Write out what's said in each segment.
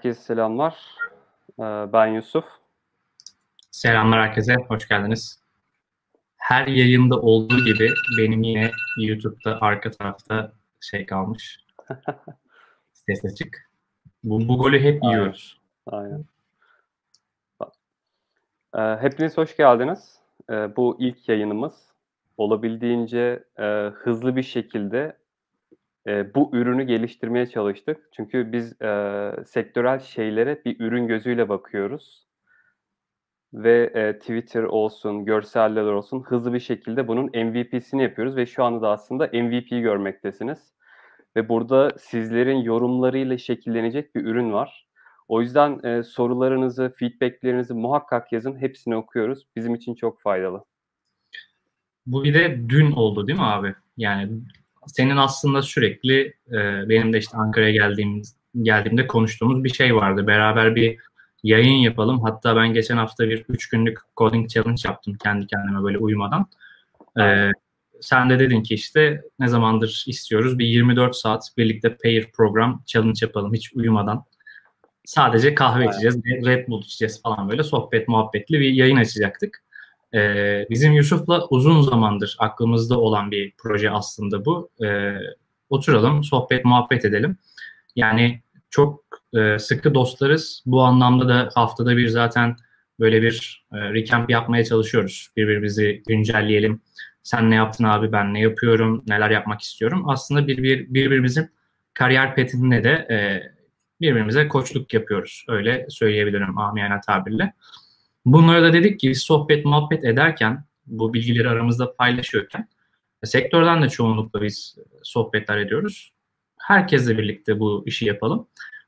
Herkese selamlar. Ee, ben Yusuf. Selamlar herkese, hoş geldiniz. Her yayında olduğu gibi benim yine YouTube'da arka tarafta şey kalmış. Ses açık. Bu, bu golü hep Aynen. yiyoruz. Aynen. Ee, hepiniz hoş geldiniz. Ee, bu ilk yayınımız. Olabildiğince e, hızlı bir şekilde e, bu ürünü geliştirmeye çalıştık. Çünkü biz e, sektörel şeylere bir ürün gözüyle bakıyoruz. Ve e, Twitter olsun, görseller olsun hızlı bir şekilde bunun MVP'sini yapıyoruz ve şu anda da aslında MVP'yi görmektesiniz. Ve burada sizlerin yorumlarıyla şekillenecek bir ürün var. O yüzden e, sorularınızı, feedbacklerinizi muhakkak yazın. Hepsini okuyoruz. Bizim için çok faydalı. Bu bir de dün oldu değil mi abi? Yani senin aslında sürekli e, benim de işte Ankara'ya geldiğim geldiğimde konuştuğumuz bir şey vardı. Beraber bir yayın yapalım. Hatta ben geçen hafta bir üç günlük coding challenge yaptım kendi kendime böyle uyumadan. E, sen de dedin ki işte ne zamandır istiyoruz bir 24 saat birlikte pair program challenge yapalım hiç uyumadan. Sadece kahve içeceğiz, Red Bull içeceğiz falan böyle sohbet muhabbetli bir yayın açacaktık. Ee, bizim Yusuf'la uzun zamandır aklımızda olan bir proje aslında bu. Ee, oturalım, sohbet muhabbet edelim. Yani çok e, sıkı dostlarız. Bu anlamda da haftada bir zaten böyle bir e, recamp yapmaya çalışıyoruz. Birbirimizi güncelleyelim. Sen ne yaptın abi, ben ne yapıyorum, neler yapmak istiyorum. Aslında bir, bir birbirimizin kariyer petinde de e, birbirimize koçluk yapıyoruz. Öyle söyleyebilirim amiyane tabirle. Bunlara da dedik ki sohbet muhabbet ederken bu bilgileri aramızda paylaşıyorken sektörden de çoğunlukla biz sohbetler ediyoruz. Herkesle birlikte bu işi yapalım.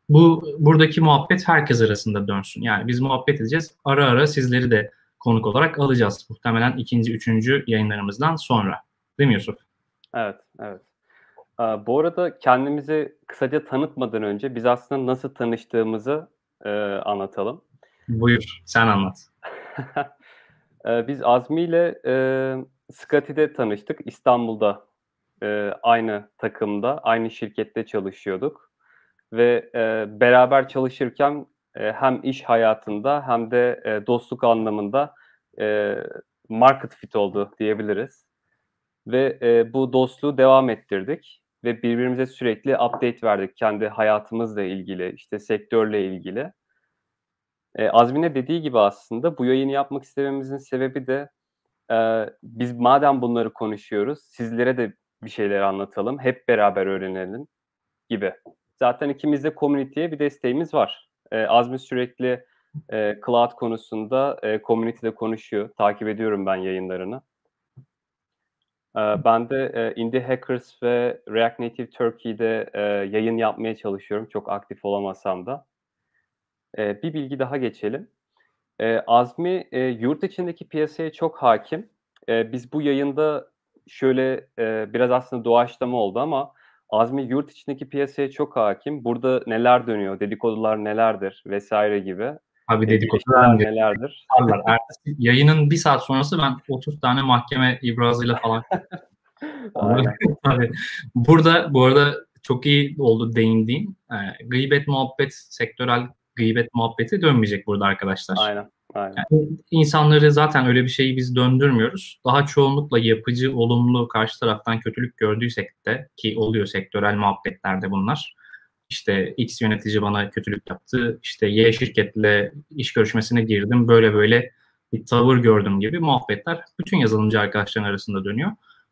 Bu buradaki muhabbet herkes arasında dönsün. Yani biz muhabbet edeceğiz. Ara ara sizleri de konuk olarak alacağız. Muhtemelen ikinci, üçüncü yayınlarımızdan sonra. Değil mi Yusuf? Evet, evet. Bu arada kendimizi kısaca tanıtmadan önce biz aslında nasıl tanıştığımızı e, anlatalım. Buyur, sen anlat. Ee, biz Azmi ile e, Scotty'de tanıştık. İstanbul'da e, aynı takımda, aynı şirkette çalışıyorduk. Ve e, beraber çalışırken e, hem iş hayatında hem de e, dostluk anlamında e, market fit oldu diyebiliriz. Ve e, bu dostluğu devam ettirdik ve birbirimize sürekli update verdik kendi hayatımızla ilgili, işte sektörle ilgili. E, Azmi'ne dediği gibi aslında bu yayını yapmak istememizin sebebi de e, biz madem bunları konuşuyoruz, sizlere de bir şeyler anlatalım, hep beraber öğrenelim gibi. Zaten ikimiz de community'ye bir desteğimiz var. E, Azmi sürekli e, cloud konusunda e, community'de konuşuyor. Takip ediyorum ben yayınlarını. E, ben de e, Indie Hackers ve React Native Turkey'de e, yayın yapmaya çalışıyorum. Çok aktif olamasam da. E, bir bilgi daha geçelim. E, Azmi e, yurt içindeki piyasaya çok hakim. E, biz bu yayında şöyle e, biraz aslında doğaçlama oldu ama Azmi yurt içindeki piyasaya çok hakim. Burada neler dönüyor, dedikodular nelerdir vesaire gibi. Abi dedikodular nelerdir? Ertesi yayının bir saat sonrası ben 30 tane mahkeme ibrazıyla falan. Tabii. Burada bu arada çok iyi oldu değindiğin. E, gıybet muhabbet, sektörel gıybet muhabbeti dönmeyecek burada arkadaşlar. Aynen. Aynen. Yani insanları zaten öyle bir şeyi biz döndürmüyoruz. Daha çoğunlukla yapıcı, olumlu, karşı taraftan kötülük gördüysek de ki oluyor sektörel muhabbetlerde bunlar. İşte X yönetici bana kötülük yaptı. İşte Y şirketle iş görüşmesine girdim. Böyle böyle bir tavır gördüm gibi muhabbetler bütün yazılımcı arkadaşların arasında dönüyor.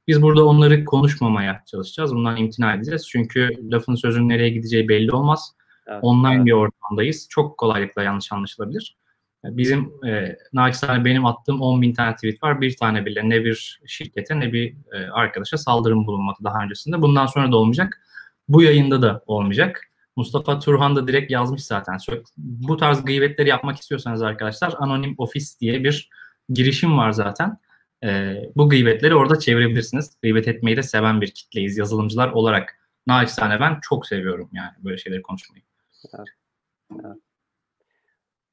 Biz burada onları konuşmamaya çalışacağız. Bundan imtina edeceğiz. Çünkü lafın sözün nereye gideceği belli olmaz. Evet, Online evet. bir ortamdayız. Çok kolaylıkla yanlış anlaşılabilir. Bizim e, naçizane benim attığım 10 bin tane tweet var. Bir tane bile ne bir şirkete ne bir e, arkadaşa saldırım bulunmadı daha öncesinde. Bundan sonra da olmayacak. Bu yayında da olmayacak. Mustafa Turhan da direkt yazmış zaten. Bu tarz gıybetleri yapmak istiyorsanız arkadaşlar Anonim Office diye bir girişim var zaten. E, bu gıybetleri orada çevirebilirsiniz. Gıybet etmeyi de seven bir kitleyiz yazılımcılar olarak. Naçizane ben çok seviyorum yani böyle şeyleri konuşmayı.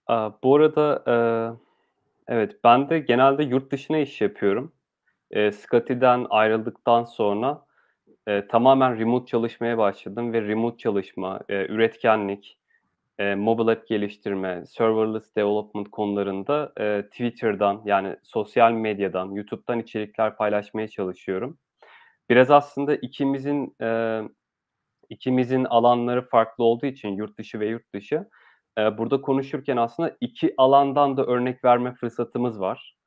Aa, bu arada e, evet ben de genelde yurt dışına iş yapıyorum. E, Scotty'den ayrıldıktan sonra e, tamamen remote çalışmaya başladım ve remote çalışma, e, üretkenlik, e, mobile app geliştirme, serverless development konularında e, Twitter'dan yani sosyal medyadan, YouTube'dan içerikler paylaşmaya çalışıyorum. Biraz aslında ikimizin e, ikimizin alanları farklı olduğu için yurt dışı ve yurt dışı e, burada konuşurken aslında iki alandan da örnek verme fırsatımız var.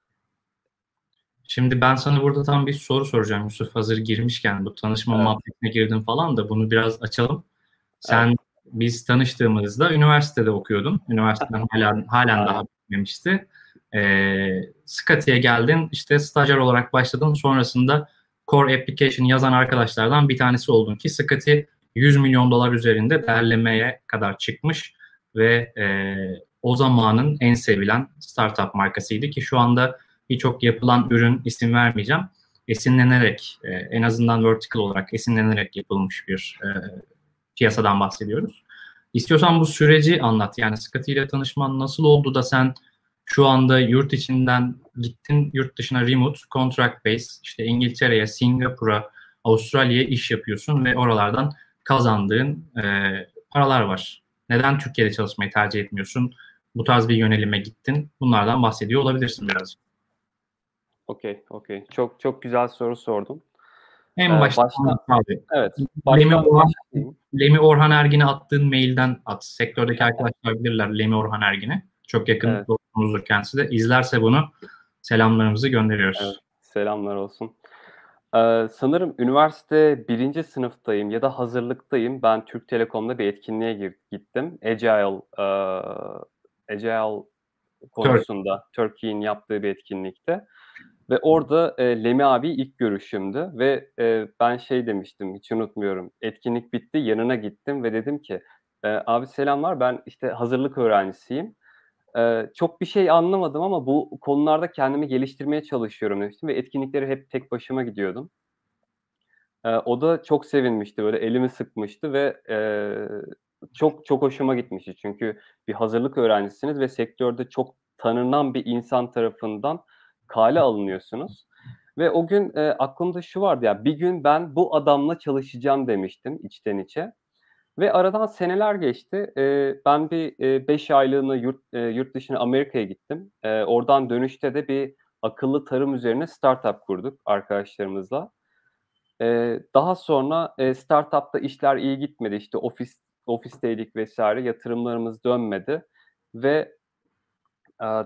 Şimdi ben sana burada tam bir soru soracağım Yusuf hazır girmişken bu tanışma evet. muhabbetine girdim falan da bunu biraz açalım. Sen evet. biz tanıştığımızda üniversitede okuyordun. Üniversiteden hala, halen daha bitmemişti. Ee, Scotty'ye geldin işte stajyer olarak başladın sonrasında Core Application yazan arkadaşlardan bir tanesi oldun ki Scotty 100 milyon dolar üzerinde derlemeye kadar çıkmış ve e, o zamanın en sevilen startup markasıydı ki şu anda birçok yapılan ürün isim vermeyeceğim. Esinlenerek, e, en azından vertical olarak esinlenerek yapılmış bir e, piyasadan bahsediyoruz. İstiyorsan bu süreci anlat. Yani Scotty ile tanışman nasıl oldu da sen şu anda yurt içinden gittin yurt dışına remote, contract base, işte İngiltere'ye, Singapur'a, Avustralya'ya iş yapıyorsun ve oralardan kazandığın e, paralar var. Neden Türkiye'de çalışmayı tercih etmiyorsun? Bu tarz bir yönelime gittin. Bunlardan bahsediyor olabilirsin biraz. Okey, okey. Çok çok güzel soru sordum. En ee, başta, başta abi. Evet. Lemi Orhan, Lemi Orhan Ergin'e attığın mailden at. Sektördeki arkadaşlar bilirler Lemi Orhan Ergin'i. Çok yakın evet. dostumuzdur kendisi de. İzlerse bunu selamlarımızı gönderiyoruz. Evet, selamlar olsun. Ee, sanırım üniversite birinci sınıftayım ya da hazırlıktayım. Ben Türk Telekom'da bir etkinliğe gittim. Agile, uh, Agile konusunda Turkey'in yaptığı bir etkinlikte. Ve orada e, Lemi abi ilk görüşümdü ve e, ben şey demiştim hiç unutmuyorum. Etkinlik bitti yanına gittim ve dedim ki e, abi selamlar ben işte hazırlık öğrencisiyim. E, çok bir şey anlamadım ama bu konularda kendimi geliştirmeye çalışıyorum demiştim ve etkinlikleri hep tek başıma gidiyordum. E, o da çok sevinmişti böyle elimi sıkmıştı ve e, çok çok hoşuma gitmişti. Çünkü bir hazırlık öğrencisiniz ve sektörde çok tanınan bir insan tarafından kale alınıyorsunuz. Ve o gün e, aklımda şu vardı ya bir gün ben bu adamla çalışacağım demiştim içten içe. Ve aradan seneler geçti. E, ben bir 5 e, aylığına yurt, e, yurt dışına Amerika'ya gittim. E, oradan dönüşte de bir akıllı tarım üzerine startup kurduk arkadaşlarımızla. E, daha sonra e, startupta işler iyi gitmedi. İşte ofis ofisteydik vesaire yatırımlarımız dönmedi ve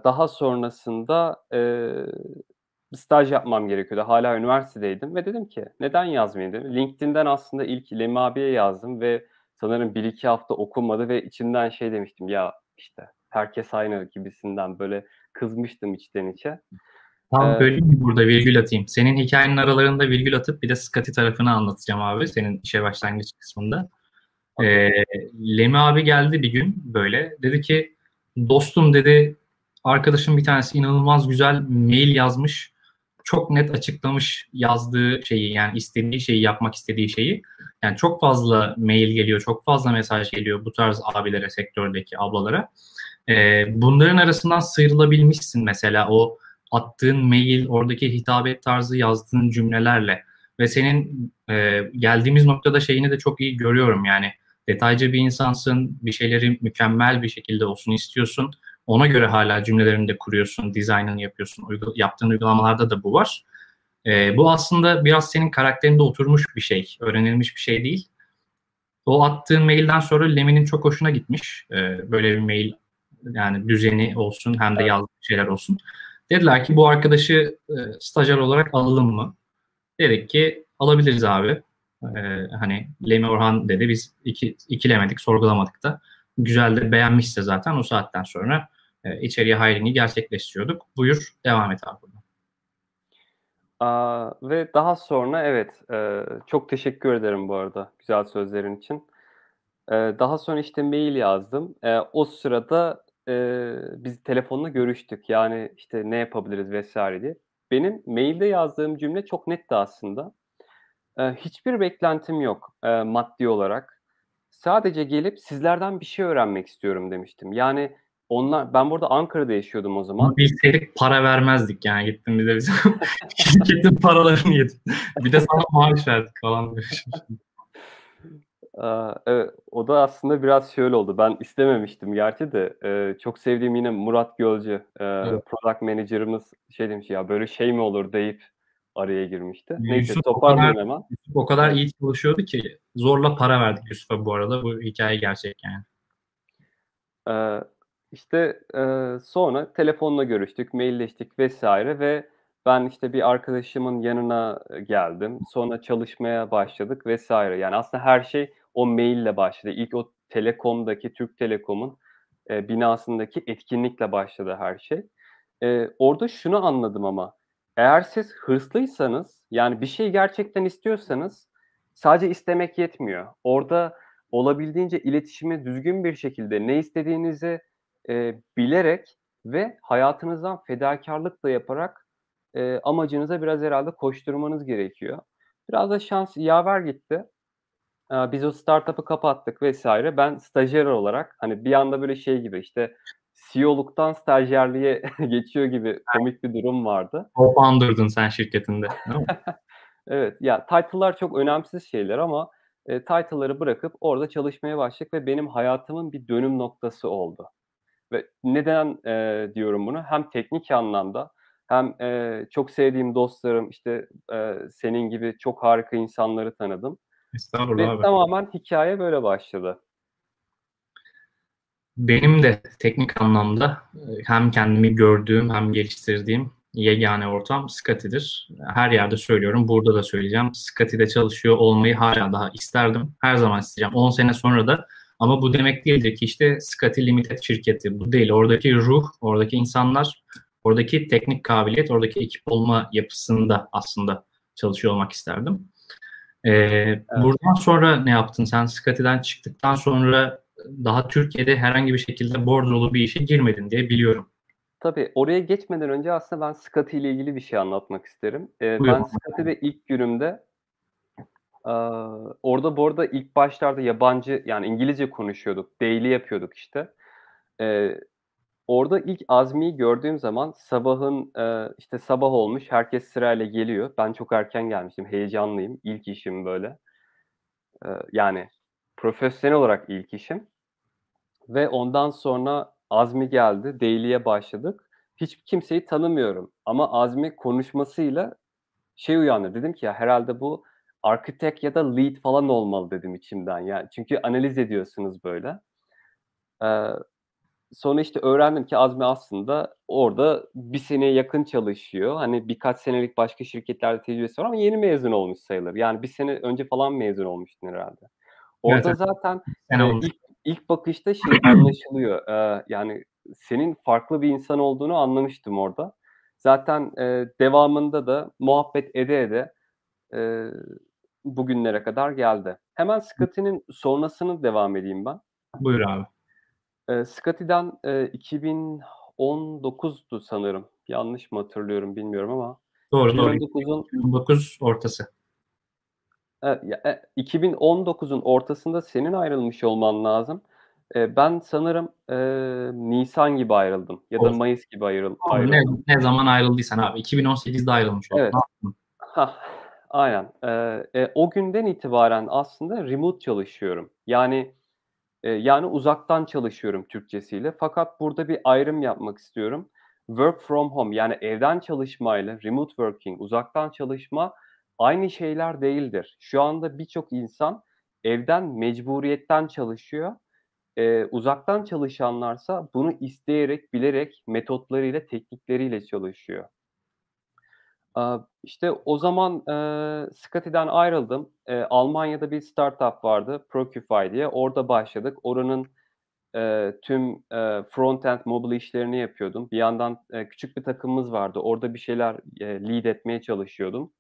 daha sonrasında e, staj yapmam gerekiyordu. Hala üniversitedeydim ve dedim ki neden yazmayayım dedim. LinkedIn'den aslında ilk Lemi abiye yazdım ve sanırım bir iki hafta okunmadı ve içimden şey demiştim ya işte herkes aynı gibisinden böyle kızmıştım içten içe. Tam ee, böyle mi burada virgül atayım. Senin hikayenin aralarında virgül atıp bir de Scotty tarafını anlatacağım abi senin işe başlangıç kısmında. Ee, Lemi abi geldi bir gün böyle. Dedi ki dostum dedi arkadaşım bir tanesi inanılmaz güzel mail yazmış. Çok net açıklamış yazdığı şeyi yani istediği şeyi yapmak istediği şeyi. Yani çok fazla mail geliyor, çok fazla mesaj geliyor bu tarz abilere, sektördeki ablalara. Ee, bunların arasından sıyrılabilmişsin mesela o attığın mail, oradaki hitabet tarzı yazdığın cümlelerle ve senin e, geldiğimiz noktada şeyini de çok iyi görüyorum yani detaycı bir insansın, bir şeyleri mükemmel bir şekilde olsun istiyorsun ona göre hala cümlelerini de kuruyorsun, dizaynını yapıyorsun. Uygul yaptığın uygulamalarda da bu var. E, bu aslında biraz senin karakterinde oturmuş bir şey, öğrenilmiş bir şey değil. O attığın mailden sonra Lemi'nin çok hoşuna gitmiş. E, böyle bir mail yani düzeni olsun hem de yazdığı şeyler olsun. Dediler ki bu arkadaşı e, stajyer olarak alalım mı? Dedik ki alabiliriz abi. E, hani Lemi Orhan dedi biz iki, ikilemedik, sorgulamadık da. Güzel de beğenmişse zaten o saatten sonra e, içeriye hiring'i gerçekleştiriyorduk. Buyur devam et abi. Aa, ve daha sonra evet e, çok teşekkür ederim bu arada güzel sözlerin için. E, daha sonra işte mail yazdım. E, o sırada e, biz telefonla görüştük. Yani işte ne yapabiliriz vesaire diye. Benim mailde yazdığım cümle çok netti aslında. E, hiçbir beklentim yok e, maddi olarak. Sadece gelip sizlerden bir şey öğrenmek istiyorum demiştim. Yani onlar ben burada Ankara'da yaşıyordum o zaman. Bilseydik para vermezdik yani gittim bir de bizim şirketin paralarını yedim. Bir de sana maaş verdik falan. Aaa, evet, o da aslında biraz şöyle oldu. Ben istememiştim gerçi de, eee, çok sevdiğim yine Murat Gölcü, eee, Evet. product manager'ımız şey demiş, "Ya, böyle şey mi olur?" deyip araya girmişti. Neyse, Yusuf toparlayayım hemen. Yusuf o kadar iyi çalışıyordu ki zorla para verdik Yusuf'a bu arada. Bu hikâye gerçek yani. Eee, işte, eee, sonra telefonla görüştük, mailleştik vs. ve ben, işte, bir arkadaşımın yanına, eee, geldim. Sonra çalışmaya başladık vs. Yani aslında her şey o maille başladı. İlk o Telekom'daki, Türk Telekom'un, eee, binasındaki etkinlikle başladı her şey. Eee, orada şunu anladım ama eğer siz hırslıysanız, yani bir şeyi gerçekten istiyorsanız sadece istemek yetmiyor. Orada olabildiğince iletişimi düzgün bir şekilde ne istediğinizi, eee, bilerek ve hayatınızdan fedakârlık da yaparak, eee, amacınıza biraz herhâlde koşturmanız gerekiyor. Biraz da şans yaver gitti. Aaa, biz o startup'ı kapattık vs. Ben stajyer olarak, hani, bir anda böyle şey gibi, işte, CEO'luktan stajyerliğe geçiyor gibi komik bir durum vardı. Co-founder'dın sen şirketinde? Evet, ya title'lar çok önemsiz şeyler ama, eee, title'ları bırakıp orada çalışmaya başladık ve benim hayatımın bir dönüm noktası oldu. Ve neden, eee, diyorum bunu? Hem teknik anlamda hem, eee, çok sevdiğim dostlarım, işte, eee, senin gibi çok harika insanları tanıdım Estağfurullah ve abi. tamamen hikâye böyle başladı. Benim de teknik anlamda, hem kendimi gördüğüm hem geliştirdiğim yegâne ortam Scotty'dir. Her yerde söylüyorum, burada da söyleyeceğim. Scotty'de çalışıyor olmayı hâlâ daha isterdim. Her zaman isteyeceğim. 10 sene sonra da ama bu demek değildir ki, işte, Scotty Limited şirketi. Bu değil. Oradaki ruh, oradaki insanlar, oradaki teknik kabiliyet, oradaki ekip olma yapısında aslında çalışıyor olmak isterdim. Eee, Evet. buradan sonra ne yaptın sen? Scotty'den çıktıktan sonra daha Türkiye'de herhangi bir şekilde bordrolu bir işe girmedin diye biliyorum. Tabii, oraya geçmeden önce aslında ben Scotty ile ilgili bir şey anlatmak isterim. Buyur. ben Scotty'de ilk günümde aaa, orada bu arada ilk başlarda yabancı, yani İngilizce konuşuyorduk, daily yapıyorduk işte. Eee, orada ilk Azmi'yi gördüğüm zaman sabahın, eee, işte, sabah olmuş, herkes sırayla geliyor. Ben çok erken gelmiştim, heyecanlıyım. İlk işim böyle. Eee, yani profesyonel olarak ilk işim ve ondan sonra Azmi geldi, daily'ye başladık. Hiç kimseyi tanımıyorum ama Azmi konuşmasıyla şey uyandırdı. Dedim ki, "Ya, herhâlde bu architect ya da lead falan olmalı." dedim içimden. Ya, çünkü analiz ediyorsunuz böyle. Eee, sonra, işte, öğrendim ki Azmi aslında orada 1 seneye yakın çalışıyor. Hani, birkaç senelik başka şirketlerde tecrübesi var ama yeni mezun olmuş sayılır. Yani 1 sene önce falan mezun olmuştun herhâlde. Evet, Orada evet. zaten, 1 sene eee, olmuş. ilk ilk bakışta şey anlaşılıyor. Eee, yani senin farklı bir insan olduğunu anlamıştım orada. Zaten, eee, devamında da muhabbet ede ede, eee, bugünlere kadar geldi. Hemen Scotty'nin sonrasını devam edeyim ben. Buyur abi. Eee, Scotty'den, eee, 2019'du sanırım. Yanlış mı hatırlıyorum bilmiyorum ama Doğru, doğru. 2019'un 2019 ortası. Ya, e 2019'un ortasında senin ayrılmış olman lazım. Eee, ben sanırım, eee, nisan gibi ayrıldım ya da Of. mayıs gibi ayrıl Abi ne ayrıldım. ne zaman ayrıldıysan abi. 2018'de ayrılmış oldun. Evet. Aynen. Eee, e, o günden itibaren aslında remote çalışıyorum. Yani, eee, yani uzaktan çalışıyorum Türkçesiyle. Fakat burada bir ayrım yapmak istiyorum. Work from home yani evden çalışmayla remote working, uzaktan çalışma aynı şeyler değildir. Şu anda birçok insan evden mecburiyetten çalışıyor. Eee, uzaktan çalışanlarsa bunu isteyerek, bilerek, metotlarıyla, teknikleriyle çalışıyor. İşte, o zaman, eee, Scotty'den ayrıldım. Eee, Almanya'da bir startup vardı, Procify diye. Orada başladık. Oranın, eee, tüm, eee, frontend, mobil işlerini yapıyordum. Bir yandan, eee, küçük bir takımımız vardı. Orada bir şeyler, eee, lead etmeye çalışıyordum.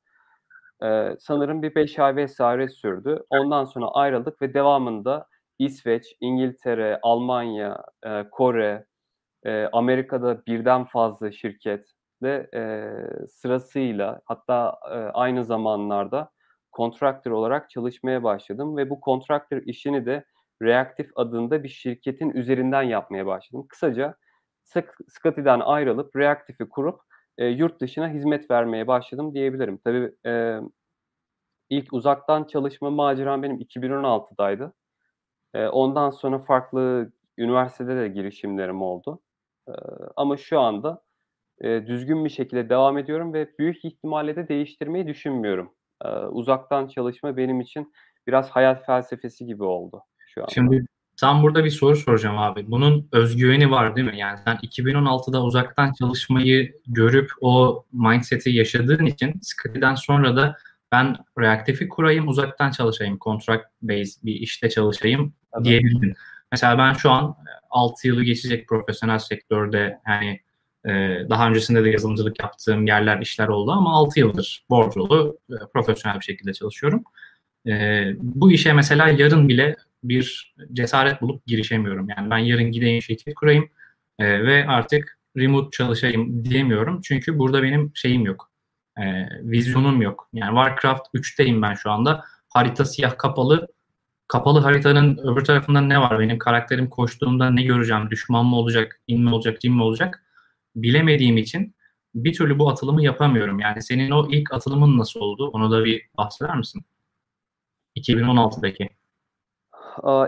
Eee, sanırım bir 5 ay vs. sürdü. Ondan sonra ayrıldık ve devamında İsveç, İngiltere, Almanya, eee, Kore, eee, Amerika'da birden fazla şirkette, eee, sırasıyla hatta, eee, aynı zamanlarda contractor olarak çalışmaya başladım ve bu contractor işini de Reactive adında bir şirketin üzerinden yapmaya başladım. Kısaca Sc Scotty'den ayrılıp Reactive'i kurup, eee, yurt dışına hizmet vermeye başladım diyebilirim. Tabii, emm ilk uzaktan çalışma maceram benim 2016'daydı. Eee, ondan sonra farklı üniversitede de girişimlerim oldu. Eee, ama şu anda, eee, düzgün bir şekilde devam ediyorum ve büyük ihtimalle de değiştirmeyi düşünmüyorum. Eee, uzaktan çalışma benim için biraz hayat felsefesi gibi oldu şu anda. Şimdi tam burada bir soru soracağım abi. Bunun özgüveni var değil mi? Yani sen 2016'da uzaktan çalışmayı görüp o mindset'i yaşadığın için Scotty'den sonra da ben reaktifi kurayım, uzaktan çalışayım, contract based bir işte çalışayım Tabii. diyebildin. Mesela ben şu an 6 yılı geçecek profesyonel sektörde yani e, daha öncesinde de yazılımcılık yaptığım yerler, işler oldu ama 6 yıldır bordrolu e, profesyonel bir şekilde çalışıyorum. E, bu işe mesela yarın bile bir cesaret bulup girişemiyorum. Yani ben yarın gideyim şirket kurayım e, ve artık remote çalışayım diyemiyorum. Çünkü burada benim şeyim yok. E, vizyonum yok. Yani Warcraft 3'teyim ben şu anda. Harita siyah kapalı. Kapalı haritanın öbür tarafında ne var? Benim karakterim koştuğumda ne göreceğim? Düşman mı olacak? in mi olacak? Cin mi olacak? Bilemediğim için bir türlü bu atılımı yapamıyorum. Yani senin o ilk atılımın nasıl oldu? Onu da bir bahseder misin? 2016'daki.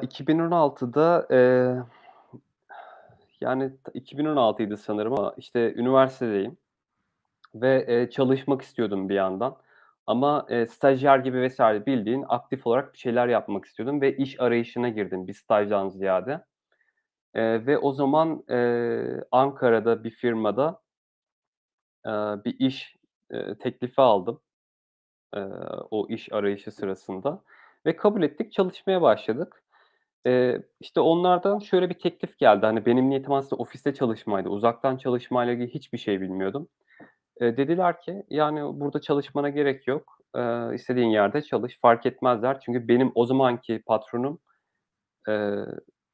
2016'da, eee, yani 2016'ydı sanırım ama işte üniversitedeyim ve, eee, çalışmak istiyordum bir yandan ama, eee, stajyer gibi vesaire bildiğin aktif olarak bir şeyler yapmak istiyordum ve iş arayışına girdim bir stajdan ziyade. Eee, ve o zaman, eee, Ankara'da bir firmada, eee, bir iş, eee, teklifi aldım, eee, o iş arayışı sırasında. Ve kabul ettik, çalışmaya başladık. Eee, işte, onlardan şöyle bir teklif geldi. Hani, benim niyetim aslında ofiste çalışmaydı. Uzaktan çalışmayla ilgili hiçbir şey bilmiyordum. Eee, dediler ki, yani, burada çalışmana gerek yok. Eee, istediğin yerde çalış, fark etmezler. Çünkü benim o zamanki patronum, eee,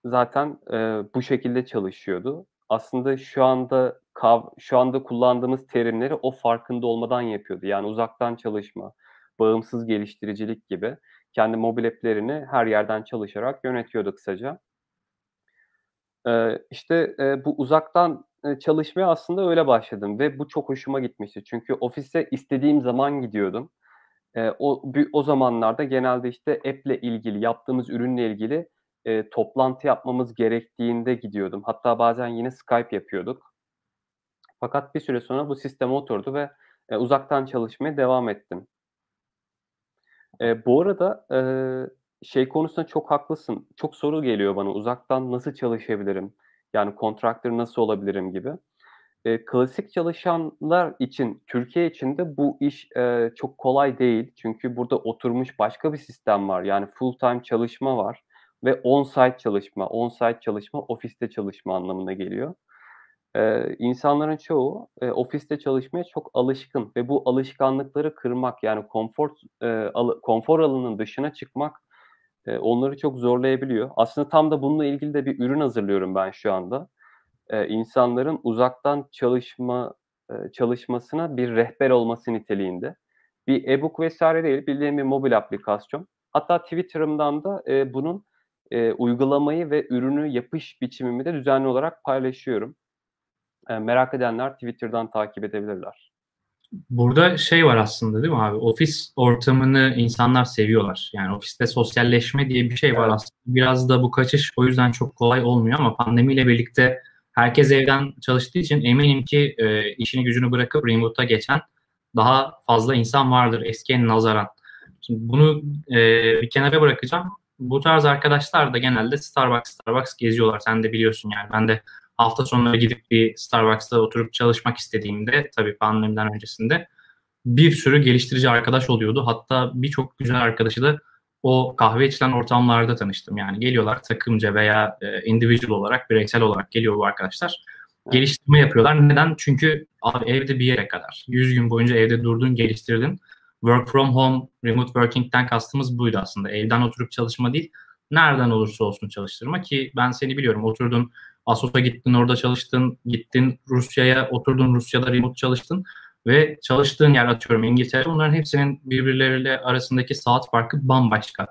zaten, eee, bu şekilde çalışıyordu. Aslında şu anda kav şu anda kullandığımız terimleri o farkında olmadan yapıyordu. Yani uzaktan çalışma, bağımsız geliştiricilik gibi kendi mobil app'lerini her yerden çalışarak yönetiyordu kısaca. Eee, işte, eee, bu uzaktan, eee, çalışmaya aslında öyle başladım ve bu çok hoşuma gitmişti. Çünkü ofise istediğim zaman gidiyordum. Eee, o o zamanlarda genelde, işte, app'le ilgili, yaptığımız ürünle ilgili, eee, toplantı yapmamız gerektiğinde gidiyordum. Hatta bazen yine Skype yapıyorduk. Fakat bir süre sonra bu sisteme oturdu ve, eee, uzaktan çalışmaya devam ettim. Eee, bu arada, eee, şey konusunda çok haklısın. Çok soru geliyor bana, uzaktan nasıl çalışabilirim? Yani contractor nasıl olabilirim gibi. Eee, klasik çalışanlar için, Türkiye için de bu iş, eee, çok kolay değil. Çünkü burada oturmuş başka bir sistem var. Yani full time çalışma var ve on-site çalışma. On-site çalışma, ofiste çalışma anlamına geliyor. Eee, insanların çoğu, eee, ofiste çalışmaya çok alışkın ve bu alışkanlıkları kırmak, yani konfor eee, alı konfor alanının dışına çıkmak, eee, onları çok zorlayabiliyor. Aslında tam da bununla ilgili de bir ürün hazırlıyorum ben şu anda. Eee, insanların uzaktan çalışma eee, çalışmasına bir rehber olması niteliğinde. Bir e-book vs. değil, bildiğin bir mobil aplikasyon. Hatta Twitter'ımdan da, eee, bunun, eee, uygulamayı ve ürünü yapış biçimimi de düzenli olarak paylaşıyorum. Eee, merak edenler Twitter'dan takip edebilirler. Burada şey var aslında değil mi abi? Ofis ortamını insanlar seviyorlar. Yani ofiste sosyalleşme diye bir şey var evet. aslında. Biraz da bu kaçış o yüzden çok kolay olmuyor ama pandemiyle birlikte herkes evden çalıştığı için eminim ki e, işini gücünü bırakıp remote'a geçen daha fazla insan vardır eskiye nazaran. Şimdi bunu e, bir kenara bırakacağım. Bu tarz arkadaşlar da genelde Starbucks Starbucks geziyorlar. Sen de biliyorsun yani. Ben de hafta sonları gidip bir Starbucks'ta oturup çalışmak istediğimde tabii pandemiden öncesinde bir sürü geliştirici arkadaş oluyordu. Hatta birçok güzel arkadaşı da o kahve içilen ortamlarda tanıştım. Yani geliyorlar takımca veya e, individual olarak, bireysel olarak geliyor bu arkadaşlar. Geliştirme yapıyorlar. Neden? Çünkü abi evde bir yere kadar. 100 gün boyunca evde durdun, geliştirdin. Work from home, remote working'den kastımız buydu aslında. Evden oturup çalışma değil, nereden olursa olsun çalıştırma ki ben seni biliyorum. Oturdun Asos'a gittin orada çalıştın, gittin Rusya'ya oturdun Rusya'da remote çalıştın ve çalıştığın yer atıyorum İngiltere onların hepsinin birbirleriyle arasındaki saat farkı bambaşka.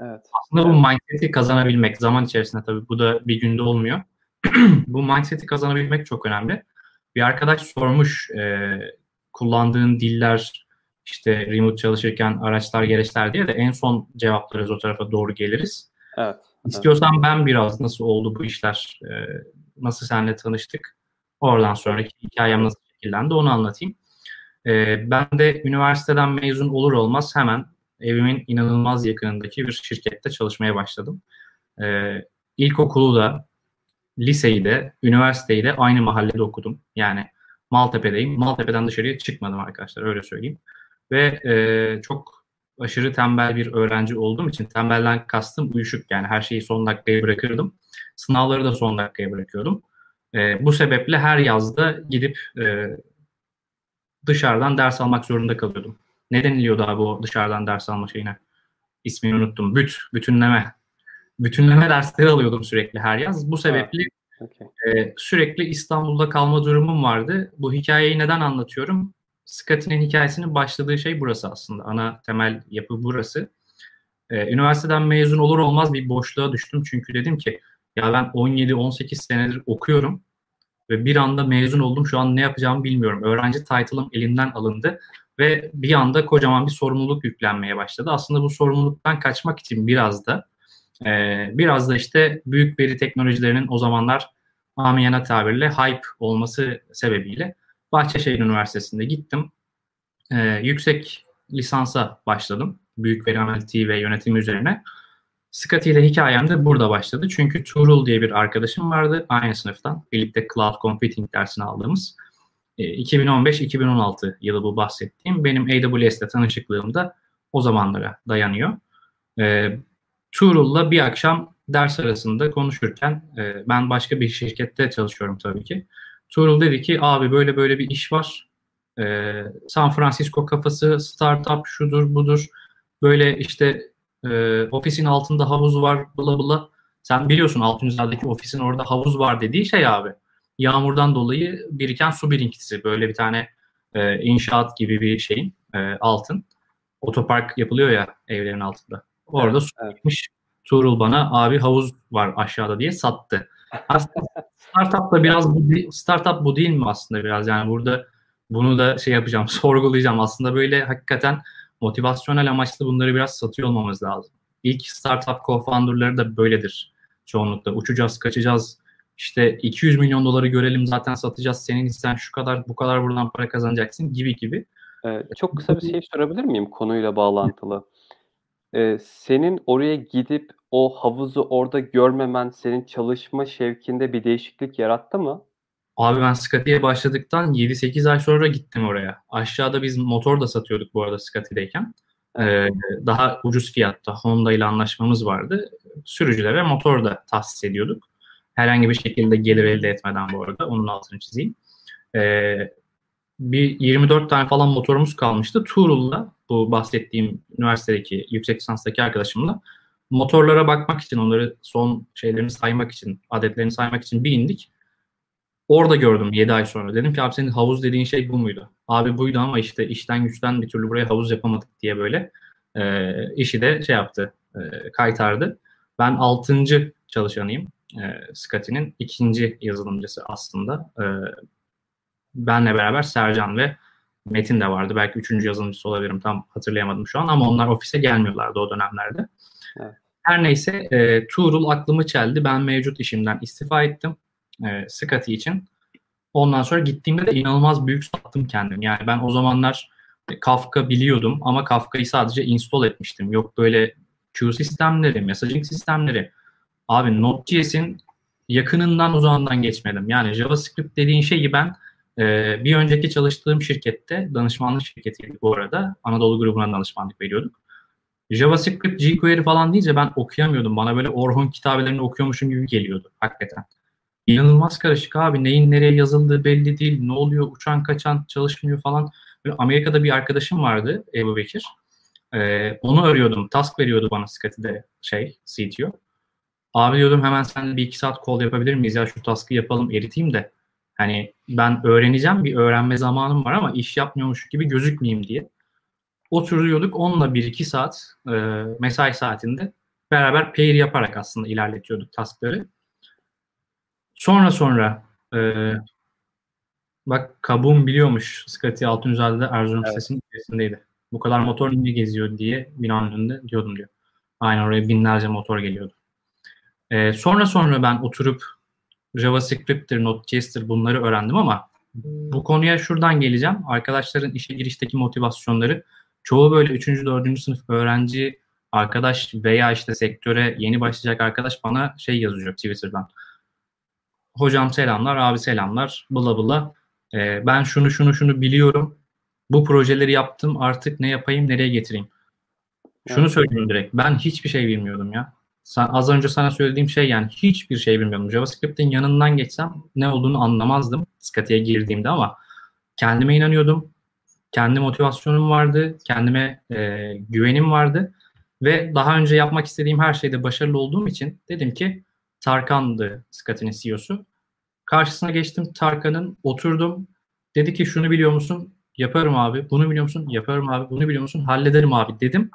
Evet. Aslında bu mindset'i kazanabilmek zaman içerisinde tabii bu da bir günde olmuyor. bu mindset'i kazanabilmek çok önemli. Bir arkadaş sormuş e, kullandığın diller işte remote çalışırken araçlar gereçler diye de en son cevaplarız o tarafa doğru geliriz. Evet. İstiyorsan evet. ben biraz nasıl oldu bu işler, e, nasıl seninle tanıştık, oradan sonraki hikayem nasıl şekillendi onu anlatayım. E, ben de üniversiteden mezun olur olmaz hemen evimin inanılmaz yakınındaki bir şirkette çalışmaya başladım. E, ilkokulu da, liseyi de, üniversiteyi de aynı mahallede okudum. Yani Maltepe'deyim. Maltepe'den dışarıya çıkmadım arkadaşlar öyle söyleyeyim. Ve e, çok aşırı tembel bir öğrenci olduğum için tembelden kastım uyuşuk yani her şeyi son dakikaya bırakırdım. Sınavları da son dakikaya bırakıyordum. E, bu sebeple her yazda gidip e, dışarıdan ders almak zorunda kalıyordum. Ne deniliyordu abi o dışarıdan ders alma şeyine? İsmini unuttum. Büt, bütünleme. Bütünleme dersleri alıyordum sürekli her yaz. Bu sebeple okay. e, sürekli İstanbul'da kalma durumum vardı. Bu hikayeyi neden anlatıyorum? Scotty'nin hikayesinin başladığı şey burası aslında. Ana temel yapı burası. Ee, üniversiteden mezun olur olmaz bir boşluğa düştüm. Çünkü dedim ki ya ben 17-18 senedir okuyorum ve bir anda mezun oldum. Şu an ne yapacağımı bilmiyorum. Öğrenci title'ım elimden alındı ve bir anda kocaman bir sorumluluk yüklenmeye başladı. Aslında bu sorumluluktan kaçmak için biraz da e, biraz da işte büyük veri teknolojilerinin o zamanlar amiyana tabirle hype olması sebebiyle Bahçeşehir Üniversitesi'nde gittim. E, yüksek lisansa başladım. Büyük veri analitiği ve yönetimi üzerine. Scotty ile hikayem de burada başladı. Çünkü Tuğrul diye bir arkadaşım vardı aynı sınıftan. Birlikte Cloud Computing dersini aldığımız. E, 2015-2016 yılı bu bahsettiğim. Benim AWS'le tanışıklığım da o zamanlara dayanıyor. E, Tuğrul'la bir akşam ders arasında konuşurken e, ben başka bir şirkette çalışıyorum tabii ki. Tuğrul dedi ki abi böyle böyle bir iş var. Ee, San Francisco kafası, startup şudur budur. Böyle işte e, ofisin altında havuz var bla bla. Sen biliyorsun Altunizada'daki ofisin orada havuz var dediği şey abi. Yağmurdan dolayı biriken su birikintisi. Böyle bir tane e, inşaat gibi bir şeyin e, altın. Otopark yapılıyor ya evlerin altında. Orada evet, su. Evet. Tuğrul bana abi havuz var aşağıda diye sattı. Aslında startup da biraz bu, startup bu değil mi aslında biraz yani burada bunu da şey yapacağım sorgulayacağım aslında böyle hakikaten motivasyonel amaçlı bunları biraz satıyor olmamız lazım. İlk startup co-founder'ları da böyledir çoğunlukla. Uçacağız, kaçacağız. İşte 200 milyon doları görelim zaten satacağız. Senin isten şu kadar bu kadar buradan para kazanacaksın gibi gibi. Ee, çok kısa bir şey sorabilir miyim konuyla bağlantılı? Eee, senin oraya gidip o havuzu orada görmemen senin çalışma şevkinde bir değişiklik yarattı mı? Abi ben Scotty'ye başladıktan 7-8 ay sonra gittim oraya. Aşağıda biz motor da satıyorduk bu arada Scotty'deyken. Ee, daha ucuz fiyatta Honda ile anlaşmamız vardı. Sürücülere motor da tahsis ediyorduk. Herhangi bir şekilde gelir elde etmeden bu arada. Onun altını çizeyim. Ee, bir 24 tane falan motorumuz kalmıştı. Tuğrul'la bu bahsettiğim üniversitedeki yüksek lisanstaki arkadaşımla motorlara bakmak için onları son şeylerini saymak için adetlerini saymak için bir indik. Orada gördüm 7 ay sonra. Dedim ki abi senin havuz dediğin şey bu muydu? Abi buydu ama işte işten güçten bir türlü buraya havuz yapamadık diye böyle e, işi de şey yaptı e, kaytardı. Ben 6. çalışanıyım. E, Scotty'nin ikinci yazılımcısı aslında. E, benle beraber Sercan ve Metin de vardı. Belki üçüncü yazılımcısı olabilirim. Tam hatırlayamadım şu an ama onlar ofise gelmiyorlardı o dönemlerde. Evet. Her neyse e, Tuğrul aklımı çeldi. Ben mevcut işimden istifa ettim. E, Scotty için. Ondan sonra gittiğimde de inanılmaz büyük sattım kendim. Yani ben o zamanlar Kafka biliyordum ama Kafka'yı sadece install etmiştim. Yok böyle Q sistemleri, messaging sistemleri. Abi Node.js'in yakınından uzağından geçmedim. Yani JavaScript dediğin şeyi ben ee, bir önceki çalıştığım şirkette, danışmanlık şirketiydi bu arada. Anadolu grubuna danışmanlık veriyorduk. JavaScript, jQuery falan deyince ben okuyamıyordum. Bana böyle Orhun kitabelerini okuyormuşum gibi geliyordu hakikaten. İnanılmaz karışık abi. Neyin nereye yazıldığı belli değil. Ne oluyor? Uçan kaçan çalışmıyor falan. Böyle Amerika'da bir arkadaşım vardı Ebu Bekir. Ee, onu arıyordum. Task veriyordu bana Scotty'de şey CTO. Abi diyordum hemen sen bir iki saat call yapabilir miyiz ya şu task'ı yapalım eriteyim de Hani ben öğreneceğim bir öğrenme zamanım var ama iş yapmıyormuş gibi gözükmeyeyim diye. Oturuyorduk onunla bir iki saat e, mesai saatinde beraber pair yaparak aslında ilerletiyorduk taskları. Sonra sonra e, bak kabuğum biliyormuş Scotty Altunzade'de Erzurum evet. Lisesi'nin içerisindeydi. Bu kadar motor niye geziyor diye binanın önünde diyordum diyor. Aynen oraya binlerce motor geliyordu. Ee, sonra sonra ben oturup JavaScript'tir, Node.js'tir bunları öğrendim ama bu konuya şuradan geleceğim. Arkadaşların işe girişteki motivasyonları çoğu böyle 3. 4. sınıf öğrenci arkadaş veya işte sektöre yeni başlayacak arkadaş bana şey yazıyor Twitter'dan. Hocam selamlar, abi selamlar, bla bla. Ee, ben şunu şunu şunu biliyorum. Bu projeleri yaptım artık ne yapayım, nereye getireyim? Şunu söyleyeyim direkt. Ben hiçbir şey bilmiyordum ya. Az önce sana söylediğim şey yani hiçbir şey bilmiyordum. JavaScript'in yanından geçsem ne olduğunu anlamazdım Scotty'ye girdiğimde ama kendime inanıyordum. Kendi motivasyonum vardı. Kendime e, güvenim vardı. Ve daha önce yapmak istediğim her şeyde başarılı olduğum için dedim ki Tarkan'dı Scotty'nin CEO'su. Karşısına geçtim Tarkan'ın oturdum. Dedi ki şunu biliyor musun? Yaparım abi. Bunu biliyor musun? Yaparım abi. Bunu biliyor musun? Hallederim abi dedim.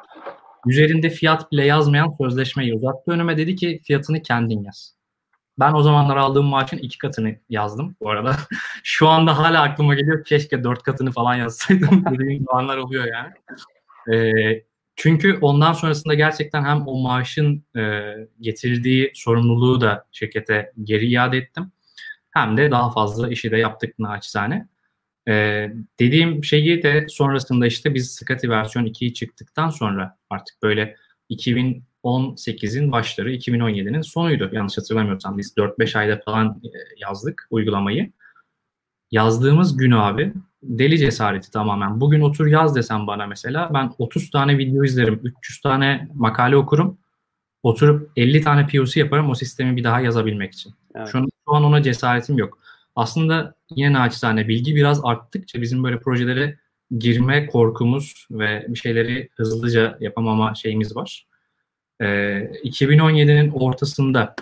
Üzerinde fiyat bile yazmayan sözleşmeyi uzattı önüme. Dedi ki fiyatını kendin yaz. Ben o zamanlar aldığım maaşın iki katını yazdım bu arada. Şu anda hala aklıma geliyor keşke dört katını falan yazsaydım dediğim zamanlar oluyor yani. Ee, çünkü ondan sonrasında gerçekten hem o maaşın e, getirdiği sorumluluğu da şirkete geri iade ettim. Hem de daha fazla işi de yaptık naçizane. Ee, dediğim şeyi de sonrasında işte biz Scotty versiyon 2'yi çıktıktan sonra artık böyle 2018'in başları 2017'nin sonuydu yanlış hatırlamıyorsam biz 4-5 ayda falan yazdık uygulamayı. Yazdığımız gün abi deli cesareti tamamen. Bugün otur yaz desem bana mesela ben 30 tane video izlerim, 300 tane makale okurum. Oturup 50 tane POC yaparım o sistemi bir daha yazabilmek için. Evet. Şu, an, şu an ona cesaretim yok. Aslında yine naçizane bilgi biraz arttıkça bizim böyle projelere girme korkumuz ve bir şeyleri hızlıca yapamama şeyimiz var. Ee, 2017'nin ortasında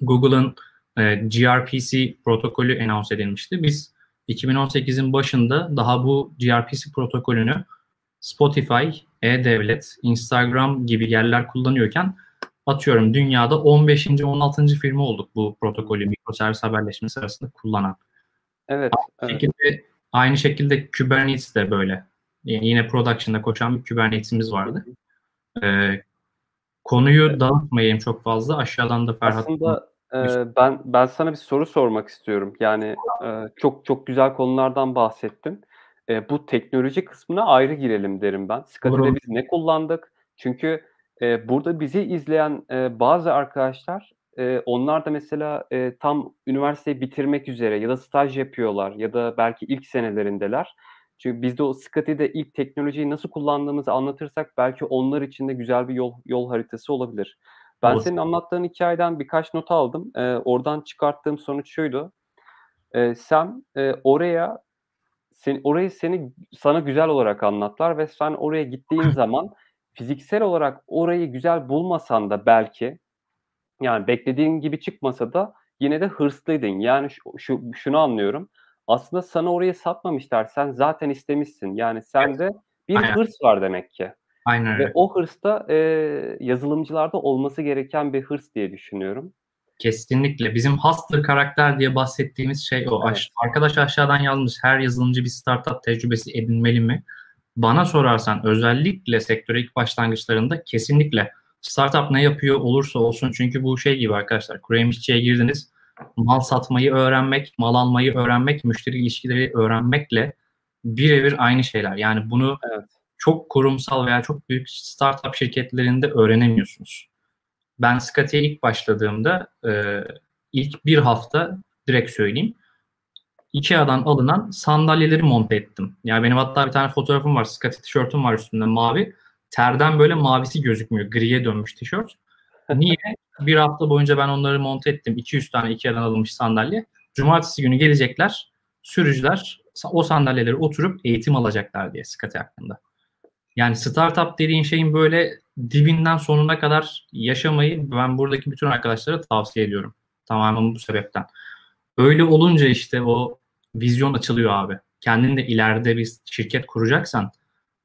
Google'ın e, gRPC protokolü anons edilmişti. Biz 2018'in başında daha bu gRPC protokolünü Spotify, e-devlet, Instagram gibi yerler kullanıyorken atıyorum dünyada 15. 16. firma olduk bu protokolü mikroservis haberleşmesi arasında kullanan. Evet. Aynı, evet. Şekilde, aynı şekilde Kubernetes de böyle. Yani yine production'da koşan bir Kubernetes'imiz vardı. Ee, konuyu evet. dağıtmayayım çok fazla. Aşağıdan da Ferhat. Aslında e, ben ben sana bir soru sormak istiyorum. Yani e, çok çok güzel konulardan bahsettin. E, bu teknoloji kısmına ayrı girelim derim ben. Scotty'de biz ne kullandık? Çünkü e, burada bizi izleyen e, bazı arkadaşlar e, onlar da mesela e, tam üniversiteyi bitirmek üzere ya da staj yapıyorlar ya da belki ilk senelerindeler. Çünkü biz de o Scotty'de ilk teknolojiyi nasıl kullandığımızı anlatırsak belki onlar için de güzel bir yol yol haritası olabilir. Ben Olur. senin anlattığın hikayeden birkaç not aldım. E, oradan çıkarttığım sonuç şuydu. E, sen e, oraya sen, orayı seni sana güzel olarak anlatlar ve sen oraya gittiğin zaman fiziksel olarak orayı güzel bulmasan da belki yani beklediğin gibi çıkmasa da yine de hırslıydın. Yani şu, şu şunu anlıyorum. Aslında sana orayı satmamışlar. Sen zaten istemişsin. Yani sende bir Aynen. hırs var demek ki. Aynen Ve o hırs da e, yazılımcılarda olması gereken bir hırs diye düşünüyorum. Kesinlikle. Bizim hustler karakter diye bahsettiğimiz şey o. Evet. Arkadaş aşağıdan yazmış her yazılımcı bir startup tecrübesi edinmeli mi? Bana sorarsan özellikle sektöre ilk başlangıçlarında kesinlikle startup ne yapıyor olursa olsun çünkü bu şey gibi arkadaşlar kuru yemişçiye girdiniz mal satmayı öğrenmek, mal almayı öğrenmek, müşteri ilişkileri öğrenmekle birebir aynı şeyler. Yani bunu evet. çok kurumsal veya çok büyük startup şirketlerinde öğrenemiyorsunuz. Ben Scotty'ye ilk başladığımda e, ilk bir hafta direkt söyleyeyim Ikea'dan alınan sandalyeleri monte ettim. Yani benim hatta bir tane fotoğrafım var. Scotty tişörtüm var üstünde mavi. Terden böyle mavisi gözükmüyor. Griye dönmüş tişört. Niye? bir hafta boyunca ben onları monte ettim. 200 tane Ikea'dan alınmış sandalye. Cumartesi günü gelecekler. Sürücüler o sandalyeleri oturup eğitim alacaklar diye Scotty hakkında. Yani startup dediğin şeyin böyle dibinden sonuna kadar yaşamayı ben buradaki bütün arkadaşlara tavsiye ediyorum. Tamamen bu sebepten. Öyle olunca işte o vizyon açılıyor abi. Kendin de ileride bir şirket kuracaksan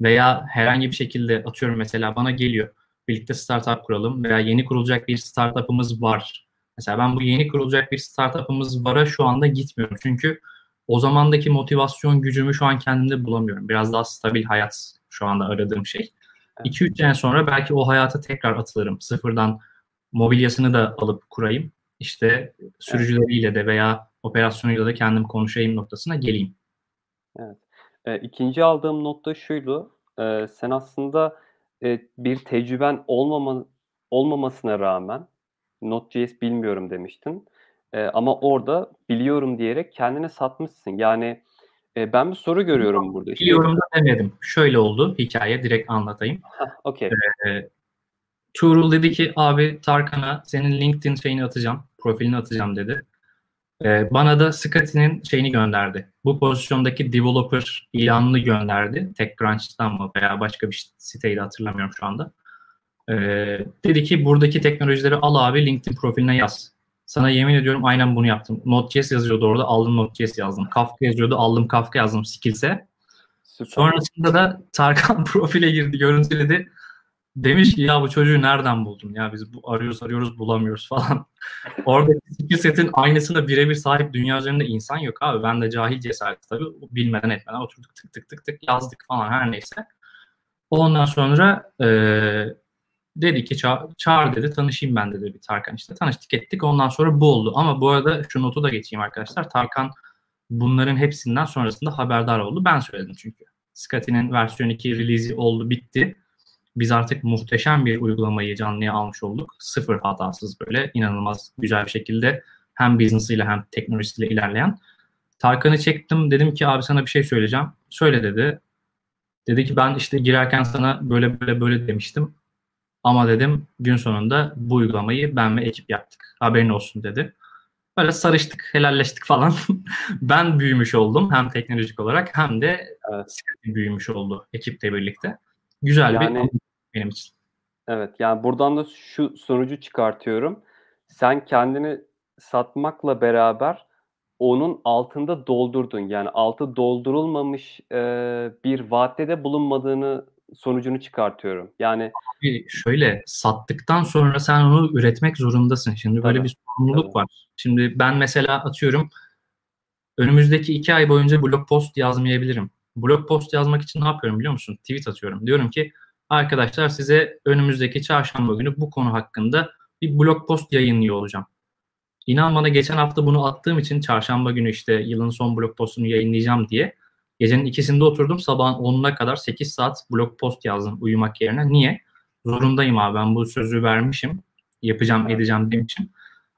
veya herhangi bir şekilde atıyorum mesela bana geliyor birlikte startup kuralım veya yeni kurulacak bir startup'ımız var. Mesela ben bu yeni kurulacak bir startup'ımız vara şu anda gitmiyorum. Çünkü o zamandaki motivasyon gücümü şu an kendimde bulamıyorum. Biraz daha stabil hayat şu anda aradığım şey. 2-3 sene sonra belki o hayata tekrar atılırım. Sıfırdan mobilyasını da alıp kurayım. İşte sürücüleriyle de veya operasyonuyla da kendim konuşayım noktasına geleyim. Evet. E, ikinci aldığım nokta şuydu. E, sen aslında e, bir tecrüben olmama, olmamasına rağmen Node.js bilmiyorum demiştin. E, ama orada biliyorum diyerek kendine satmışsın. Yani e, ben bir soru görüyorum burada. Biliyorum da demedim. Şöyle oldu hikaye direkt anlatayım. okay. E, Tuğrul dedi ki abi Tarkan'a senin LinkedIn şeyini atacağım, profilini atacağım dedi. Ee, bana da Scotty'nin şeyini gönderdi. Bu pozisyondaki developer ilanını gönderdi. TechCrunch'tan mı veya başka bir siteydi hatırlamıyorum şu anda. Ee, dedi ki buradaki teknolojileri al abi LinkedIn profiline yaz. Sana yemin ediyorum aynen bunu yaptım. Node.js yazıyordu orada aldım Node.js yazdım. Kafka yazıyordu aldım Kafka yazdım Skills'e. Sonrasında da Tarkan profile girdi görüntüledi. Demiş ki ya bu çocuğu nereden buldun ya biz bu arıyoruz arıyoruz bulamıyoruz falan. Orada skill setin aynısına birebir sahip dünya üzerinde insan yok abi. Ben de cahil cesaret tabii bilmeden etmeden oturduk tık tık tık tık yazdık falan her neyse. Ondan sonra e, dedi ki ça- çağır dedi tanışayım ben dedi bir Tarkan işte tanıştık ettik ondan sonra bu oldu. Ama bu arada şu notu da geçeyim arkadaşlar. Tarkan bunların hepsinden sonrasında haberdar oldu. Ben söyledim çünkü. Scotty'nin versiyon 2 release'i oldu bitti biz artık muhteşem bir uygulamayı canlıya almış olduk. Sıfır hatasız böyle inanılmaz güzel bir şekilde hem business'ıyla hem teknolojisiyle ilerleyen. Tarkan'ı çektim dedim ki abi sana bir şey söyleyeceğim. Söyle dedi. Dedi ki ben işte girerken sana böyle böyle böyle demiştim. Ama dedim gün sonunda bu uygulamayı ben ve ekip yaptık. Haberin olsun dedi. Böyle sarıştık, helalleştik falan. ben büyümüş oldum hem teknolojik olarak hem de evet. büyümüş oldu ekiple birlikte. Güzel yani, bir benim için. Evet yani buradan da şu sonucu çıkartıyorum. Sen kendini satmakla beraber onun altında doldurdun. Yani altı doldurulmamış e, bir vaatte bulunmadığını sonucunu çıkartıyorum. Yani Abi şöyle sattıktan sonra sen onu üretmek zorundasın. Şimdi böyle Tabii. bir sorumluluk Tabii. var. Şimdi ben mesela atıyorum önümüzdeki iki ay boyunca blog post yazmayabilirim. Blog post yazmak için ne yapıyorum biliyor musun? Tweet atıyorum. Diyorum ki arkadaşlar size önümüzdeki çarşamba günü bu konu hakkında bir blog post yayınlıyor olacağım. İnan bana geçen hafta bunu attığım için çarşamba günü işte yılın son blog postunu yayınlayacağım diye gecenin ikisinde oturdum sabahın 10'una kadar 8 saat blog post yazdım uyumak yerine. Niye? Zorundayım abi ben bu sözü vermişim. Yapacağım edeceğim demişim.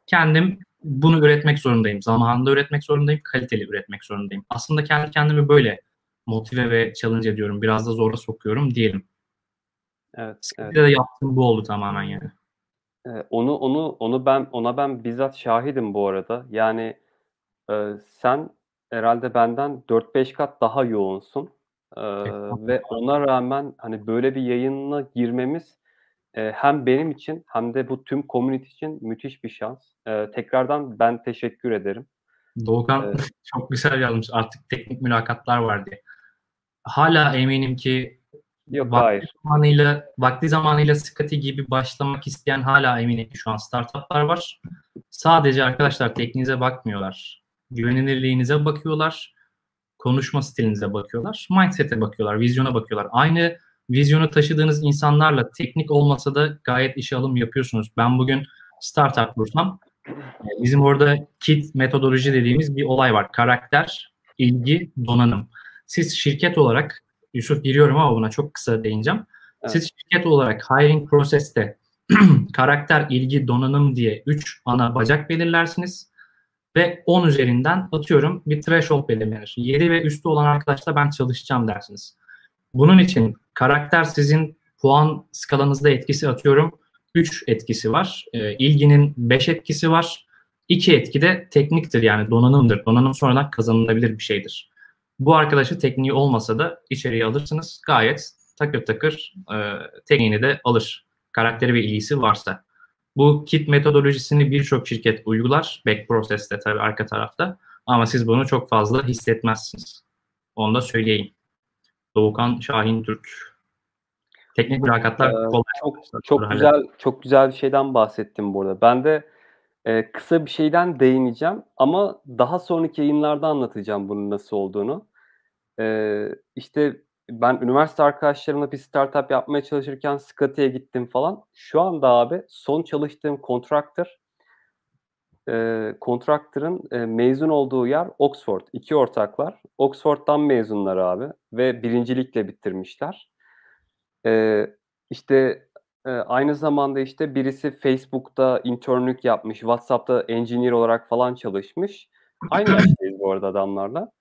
Kendim bunu üretmek zorundayım. Zamanında üretmek zorundayım. Kaliteli üretmek zorundayım. Aslında kendi kendimi böyle motive ve challenge ediyorum. Biraz da zora sokuyorum diyelim. Evet, evet. de yaptığım bu oldu tamamen yani. Eee, onu onu onu ben ona ben bizzat şahidim bu arada. Yani, eee, sen herhalde benden 4-5 kat daha yoğunsun, eee, ve ona rağmen, hani, böyle bir yayına girmemiz, eee, hem benim için hem de bu tüm community için müthiş bir şans. Eee, tekrardan ben teşekkür ederim. Doğukan Eee çok güzel yazmış artık teknik mülakatlar var diye. Hâlâ eminim ki Yok vakti hayır. Zamanıyla, vakti zamanıyla Scotty gibi başlamak isteyen hala eminim ki şu an startuplar var. Sadece arkadaşlar tekniğinize bakmıyorlar. Güvenilirliğinize bakıyorlar. Konuşma stilinize bakıyorlar. Mindset'e bakıyorlar. Vizyona bakıyorlar. Aynı vizyonu taşıdığınız insanlarla teknik olmasa da gayet işe alım yapıyorsunuz. Ben bugün startup kursam bizim orada KIT metodoloji dediğimiz bir olay var. Karakter, ilgi, donanım. Siz şirket olarak Yusuf giriyorum ama buna çok kısa değineceğim. Evet. Siz şirket olarak hiring proseste karakter, ilgi, donanım diye 3 ana bacak belirlersiniz ve 10 üzerinden atıyorum bir threshold belirlenir. 7 ve üstü olan arkadaşla ben çalışacağım dersiniz. Bunun için karakter sizin puan skalanızda etkisi atıyorum 3 etkisi var. E, ilginin 5 etkisi var. 2 etki de tekniktir yani donanımdır. Donanım sonradan kazanılabilir bir şeydir. Bu arkadaşı tekniği olmasa da içeriye alırsınız. Gayet takır takır e, tekniğini de alır. Karakteri ve ilgisi varsa. Bu kit metodolojisini birçok şirket uygular. Back process'te tabii arka tarafta. Ama siz bunu çok fazla hissetmezsiniz. Onu da söyleyeyim. Doğukan Şahin Türk. Teknik mülakatlar ee, kolay. Çok, çok güzel çok güzel bir şeyden bahsettim burada. Ben de e, kısa bir şeyden değineceğim ama daha sonraki yayınlarda anlatacağım bunun nasıl olduğunu. Eee, işte, ben üniversite arkadaşlarımla bir startup yapmaya çalışırken Scotty'ye gittim falan. Şu anda abi son çalıştığım contractor eee, contractor'ın eee, mezun olduğu yer Oxford. İki ortaklar. Oxford'dan mezunlar abi ve birincilikle bitirmişler. Eee, işte, eee, aynı zamanda, işte, birisi Facebook'ta internlük yapmış, WhatsApp'ta engineer olarak falan çalışmış. Aynı yaştayız bu arada adamlarla.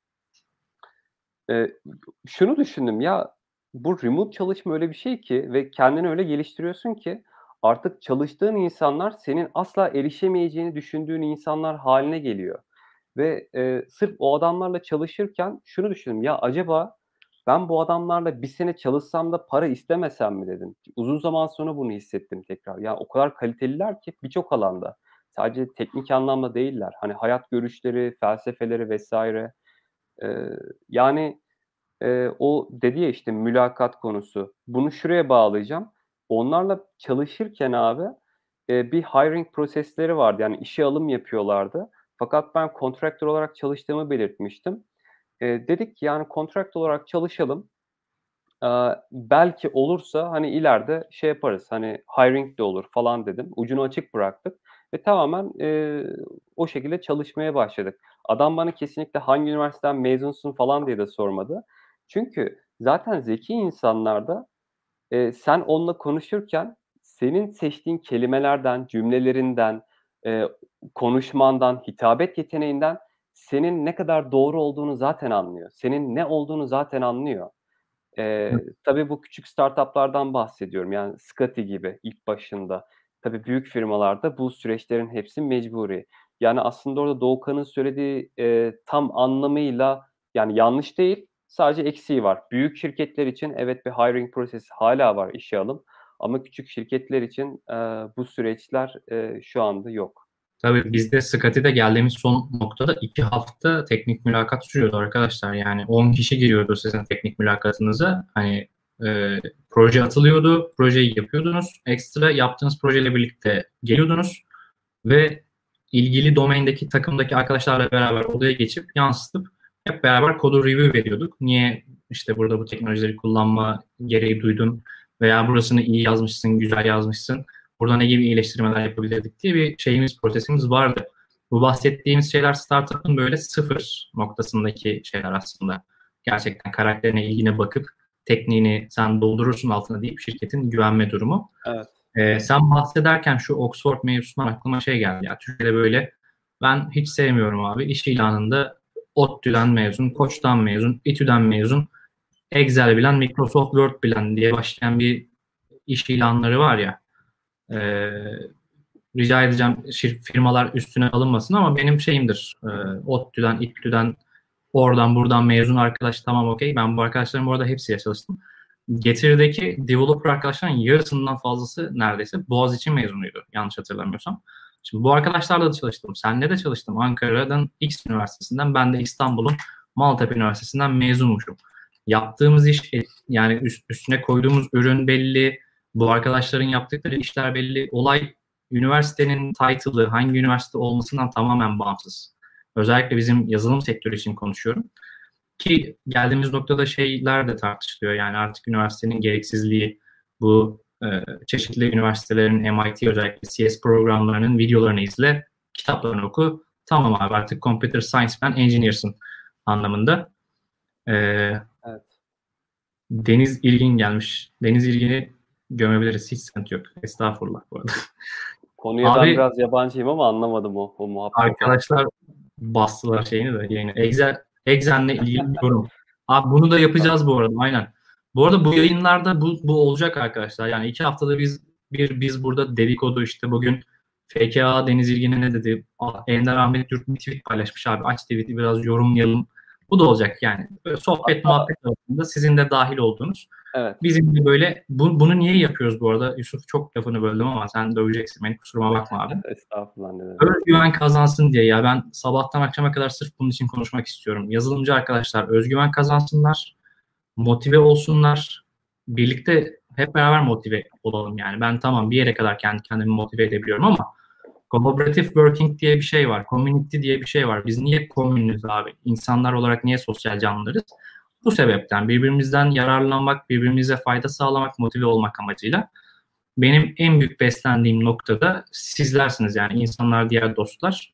Eee, şunu düşündüm, ya bu remote çalışma öyle bir şey ki ve kendini öyle geliştiriyorsun ki artık çalıştığın insanlar senin asla erişemeyeceğini düşündüğün insanlar hâline geliyor ve, eee, sırf o adamlarla çalışırken şunu düşündüm, ya acaba ben bu adamlarla 1 sene çalışsam da para istemesem mi dedim. Uzun zaman sonra bunu hissettim tekrar. Ya o kadar kaliteliler ki birçok alanda. Sadece teknik anlamda değiller. Hani hayat görüşleri, felsefeleri vs. Eee, yani, eee, o dedi ya, işte, mülakat konusu. Bunu şuraya bağlayacağım. Onlarla çalışırken abi, eee, bir hiring prosesleri vardı. Yani işe alım yapıyorlardı. Fakat ben contractor olarak çalıştığımı belirtmiştim. Eee, dedik ki, yani, contractor olarak çalışalım. Aaa, belki olursa, hani, ileride şey yaparız, hani, hiring de olur falan dedim. Ucunu açık bıraktık ve tamamen, eee, o şekilde çalışmaya başladık. Adam bana kesinlikle hangi üniversiteden mezunsun falan diye de sormadı. Çünkü zaten zeki insanlarda, eee, sen onunla konuşurken senin seçtiğin kelimelerden, cümlelerinden, eee, konuşmandan, hitabet yeteneğinden senin ne kadar doğru olduğunu zaten anlıyor. Senin ne olduğunu zaten anlıyor. Eee, tabii bu küçük startup'lardan bahsediyorum. Yani Scotty gibi ilk başında. Tabii büyük firmalarda bu süreçlerin hepsi mecburi. Yani aslında orada Doğukan'ın söylediği, eee, tam anlamıyla yani yanlış değil, sadece eksiği var. Büyük şirketler için evet bir hiring prosesi hâlâ var, işe alım ama küçük şirketler için, eee, bu süreçler, eee, şu anda yok. Tabii biz de Scotty'de geldiğimiz son noktada 2 hafta teknik mülakat sürüyordu arkadaşlar. Yani 10 kişi giriyordu sizin teknik mülakatınıza. Hani, eee, proje atılıyordu, projeyi yapıyordunuz. Ekstra yaptığınız projeyle birlikte geliyordunuz ve ilgili domaindeki takımdaki arkadaşlarla beraber odaya geçip yansıtıp hep beraber kodu review ediyorduk. Niye, işte, burada bu teknolojileri kullanma gereği duydun veya burasını iyi yazmışsın, güzel yazmışsın, burada ne gibi iyileştirmeler yapabilirdik diye bir şeyimiz, prosesimiz vardı. Bu bahsettiğimiz şeyler startup'ın böyle sıfır noktasındaki şeyler aslında. Gerçekten karakterine, ilgine bakıp tekniğini sen doldurursun altına deyip şirketin güvenme durumu. Evet. Eee, sen bahsederken şu Oxford mevzusundan aklıma şey geldi ya, Türkiye'de böyle ben hiç sevmiyorum abi, iş ilanında ODTÜ'den mezun, Koç'tan mezun, İTÜ'den mezun, Excel bilen, Microsoft Word bilen diye başlayan bir iş ilanları var ya. Eee, rica edeceğim şir firmalar üstüne alınmasın ama benim şeyimdir, eee, ODTÜ'den, İTÜ'den, oradan buradan mezun arkadaş tamam okay. Ben bu arkadaşlarım bu arada hepsiyle çalıştım. Getiri'deki developer arkadaşların yarısından fazlası neredeyse Boğaziçi mezunuydu yanlış hatırlamıyorsam. Şimdi bu arkadaşlarla da çalıştım. Seninle de çalıştım. Ankara'dan X üniversitesinden, ben de İstanbul'un Maltepe Üniversitesi'nden mezunmuşum. Yaptığımız iş yani üst, üstüne koyduğumuz ürün belli, bu arkadaşların yaptıkları işler belli. Olay üniversitenin title'ı hangi üniversite olmasından tamamen bağımsız. Özellikle bizim yazılım sektörü için konuşuyorum. Ki geldiğimiz noktada şeyler de tartışılıyor. Yani artık üniversitenin gereksizliği, bu e, çeşitli üniversitelerin MIT özellikle CS programlarının videolarını izle, kitaplarını oku. Tamam abi artık computer science ben engineer'sın anlamında. E, evet. Deniz İlgin gelmiş. Deniz İlgin'i gömebiliriz. Hiç sıkıntı yok. Estağfurullah bu arada. Konuya Abi, ben biraz yabancıyım ama anlamadım o, o muhabbeti. Arkadaşlar bastılar şeyini de yayını. Excel, Excel'le ilgili yorum. Abi bunu da yapacağız bu arada aynen. Bu arada bu yayınlarda bu, bu olacak arkadaşlar. Yani iki haftada biz bir biz burada dedikodu işte bugün FKA Deniz İlgin'e ne dedi? Ender Ahmet Türk bir tweet paylaşmış abi. Aç tweet'i biraz yorumlayalım. Bu da olacak yani. Böyle sohbet muhabbet arasında sizin de dahil olduğunuz. Evet. Bizim de böyle bu, bunu niye yapıyoruz bu arada? Yusuf çok lafını böldüm ama sen döveceksin beni kusuruma bakma abi. Estağfurullah. Özgüven kazansın diye ya ben sabahtan akşama kadar sırf bunun için konuşmak istiyorum. Yazılımcı arkadaşlar özgüven kazansınlar, motive olsunlar. Birlikte hep beraber motive olalım yani. Ben tamam bir yere kadar kendi kendimi motive edebiliyorum ama collaborative working diye bir şey var. Community diye bir şey var. Biz niye komünüz abi? İnsanlar olarak niye sosyal canlılarız? Bu sebepten birbirimizden yararlanmak, birbirimize fayda sağlamak, motive olmak amacıyla benim en büyük beslendiğim noktada sizlersiniz yani insanlar, diğer dostlar.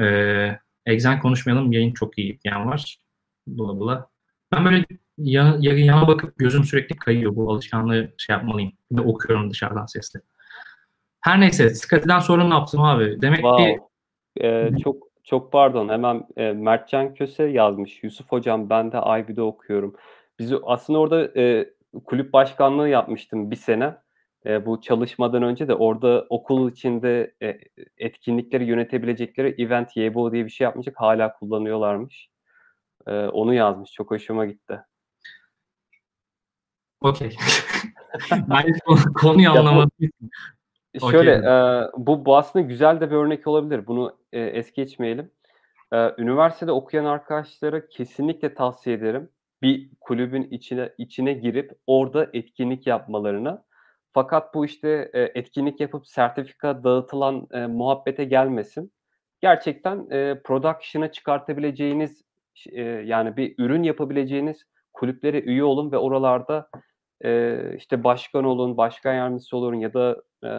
Ee, Exen konuşmayalım, yayın çok iyi diyen var. Bula bula. Ben böyle yana, yana bakıp gözüm sürekli kayıyor. Bu alışkanlığı şey yapmalıyım. De okuyorum dışarıdan sesli. Her neyse, Scotty'den sonra ne yaptım abi? Demek wow. ki... Ee, çok çok pardon. Hemen e, Mertcan Köse yazmış. Yusuf Hocam ben de IB'de okuyorum. Biz aslında orada e, kulüp başkanlığı yapmıştım bir sene. E, bu çalışmadan önce de orada okul içinde e, etkinlikleri yönetebilecekleri Event Yebo diye bir şey yapmıştık. Hala kullanıyorlarmış. E, onu yazmış. Çok hoşuma gitti. Okey. ben konuyu anlamadım. Şöyle, okay. e, bu, bu aslında güzel de bir örnek olabilir. Bunu e, es geçmeyelim. E, üniversitede okuyan arkadaşlara kesinlikle tavsiye ederim. Bir kulübün içine içine girip orada etkinlik yapmalarını. Fakat bu işte e, etkinlik yapıp sertifika dağıtılan e, muhabbete gelmesin. Gerçekten e, production'a çıkartabileceğiniz e, yani bir ürün yapabileceğiniz kulüplere üye olun ve oralarda e, işte başkan olun, başkan yardımcısı olun ya da e,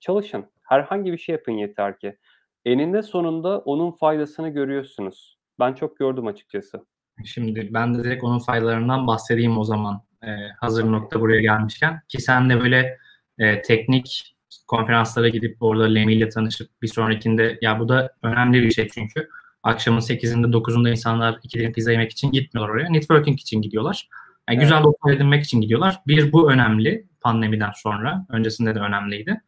çalışın. Herhangi bir şey yapın yeter ki. Eninde sonunda onun faydasını görüyorsunuz. Ben çok gördüm açıkçası. Şimdi ben de direkt onun faydalarından bahsedeyim o zaman. Ee, hazır nokta buraya gelmişken. Ki sen de böyle e, teknik konferanslara gidip orada Lemi ile tanışıp bir sonrakinde ya bu da önemli bir şey çünkü akşamın 8'inde 9'unda insanlar iki dilim pizza yemek için gitmiyorlar oraya. Networking için gidiyorlar. Yani evet. güzel dostlar edinmek için gidiyorlar. Bir bu önemli pandemiden sonra. Öncesinde de önemliydi.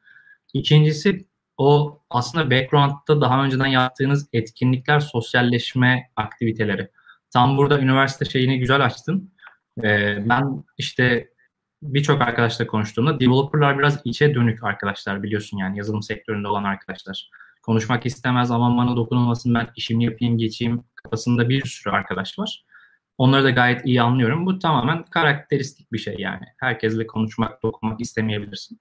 İkincisi o aslında background'da daha önceden yaptığınız etkinlikler, sosyalleşme aktiviteleri. Tam burada üniversite şeyini güzel açtın. Ee, ben işte birçok arkadaşla konuştuğumda developerlar biraz içe dönük arkadaşlar biliyorsun yani yazılım sektöründe olan arkadaşlar. Konuşmak istemez aman bana dokunulmasın ben işimi yapayım geçeyim kafasında bir sürü arkadaş var. Onları da gayet iyi anlıyorum. Bu tamamen karakteristik bir şey yani. Herkesle konuşmak, dokunmak istemeyebilirsin.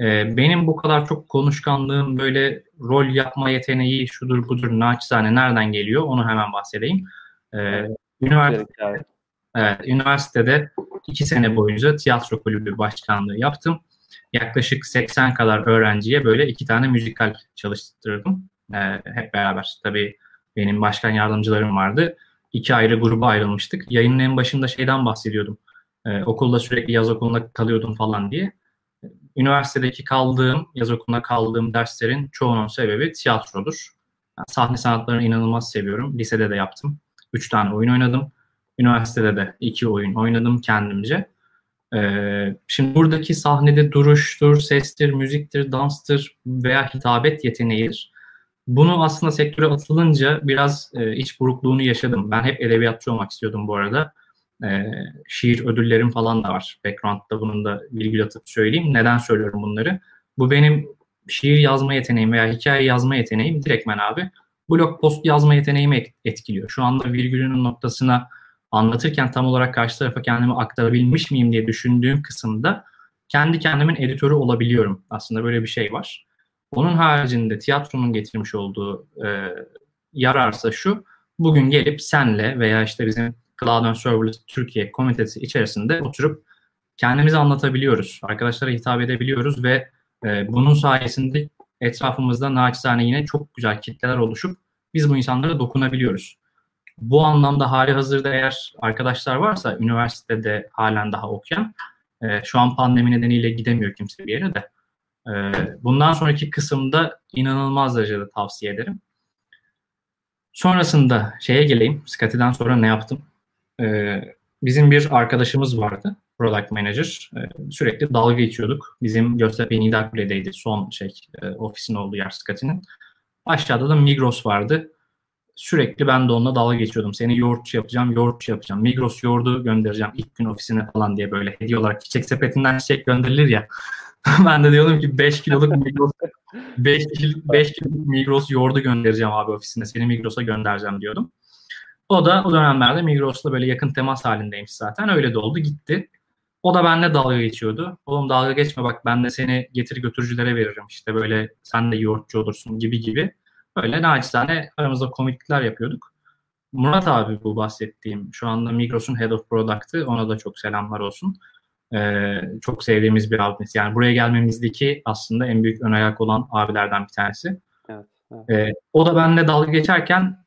Ee, benim bu kadar çok konuşkanlığım, böyle rol yapma yeteneği, şudur budur, naçizane nereden geliyor onu hemen bahsedeyim. Ee, üniversite, evet, üniversitede iki sene boyunca tiyatro kulübü başkanlığı yaptım. Yaklaşık 80 kadar öğrenciye böyle iki tane müzikal çalıştırdım. Ee, hep beraber. Tabii benim başkan yardımcılarım vardı iki ayrı gruba ayrılmıştık. Yayının en başında şeyden bahsediyordum. Ee, okulda sürekli yaz okulunda kalıyordum falan diye. Üniversitedeki kaldığım, yaz okulunda kaldığım derslerin çoğunun sebebi tiyatrodur. Yani sahne sanatlarını inanılmaz seviyorum. Lisede de yaptım. Üç tane oyun oynadım. Üniversitede de iki oyun oynadım kendimce. Ee, şimdi buradaki sahnede duruştur, sestir, müziktir, danstır veya hitabet yeteneğidir bunu aslında sektöre atılınca biraz e, iç burukluğunu yaşadım. Ben hep edebiyatçı olmak istiyordum bu arada. E, şiir ödüllerim falan da var. Background'da bunun da virgül atıp söyleyeyim. Neden söylüyorum bunları? Bu benim şiir yazma yeteneğim veya hikaye yazma yeteneğim direktmen abi blog post yazma yeteneğimi etkiliyor. Şu anda virgülünün noktasına anlatırken tam olarak karşı tarafa kendimi aktarabilmiş miyim diye düşündüğüm kısımda kendi kendimin editörü olabiliyorum. Aslında böyle bir şey var. Onun haricinde tiyatronun getirmiş olduğu e, yararsa şu, bugün gelip senle veya işte bizim Cloud and Serverless Türkiye komitesi içerisinde oturup kendimizi anlatabiliyoruz. Arkadaşlara hitap edebiliyoruz ve e, bunun sayesinde etrafımızda naçizane yine çok güzel kitleler oluşup biz bu insanlara dokunabiliyoruz. Bu anlamda hali hazırda eğer arkadaşlar varsa üniversitede halen daha okuyan, e, şu an pandemi nedeniyle gidemiyor kimse bir yere de ee, bundan sonraki kısımda inanılmaz derecede tavsiye ederim. Sonrasında şeye geleyim. Scotty'den sonra ne yaptım? Ee, bizim bir arkadaşımız vardı. Product Manager. Ee, sürekli dalga geçiyorduk. Bizim Göztepe Nidakule'deydi son şey e, ofisin olduğu yer Scotty'nin. Aşağıda da Migros vardı. Sürekli ben de onunla dalga geçiyordum. Seni yoğurtçu yapacağım, yoğurtçu yapacağım. Migros yoğurdu göndereceğim ilk gün ofisine falan diye böyle hediye olarak çiçek sepetinden çiçek gönderilir ya. ben de diyordum ki 5 kiloluk Migros 5 kiloluk, 5 kiloluk Migros yoğurdu göndereceğim abi ofisine. Seni Migros'a göndereceğim diyordum. O da o dönemlerde Migros'la böyle yakın temas halindeymiş zaten. Öyle de oldu gitti. O da benimle dalga geçiyordu. Oğlum dalga geçme bak ben de seni getir götürücülere veririm. İşte böyle sen de yoğurtçu olursun gibi gibi. Böyle naçizane aramızda komiklikler yapıyorduk. Murat abi bu bahsettiğim şu anda Migros'un Head of Product'ı ona da çok selamlar olsun. Ee, çok sevdiğimiz bir abimiz. Yani buraya gelmemizdeki aslında en büyük ön ayak olan abilerden bir tanesi. Evet, evet. Ee, o da benimle dalga geçerken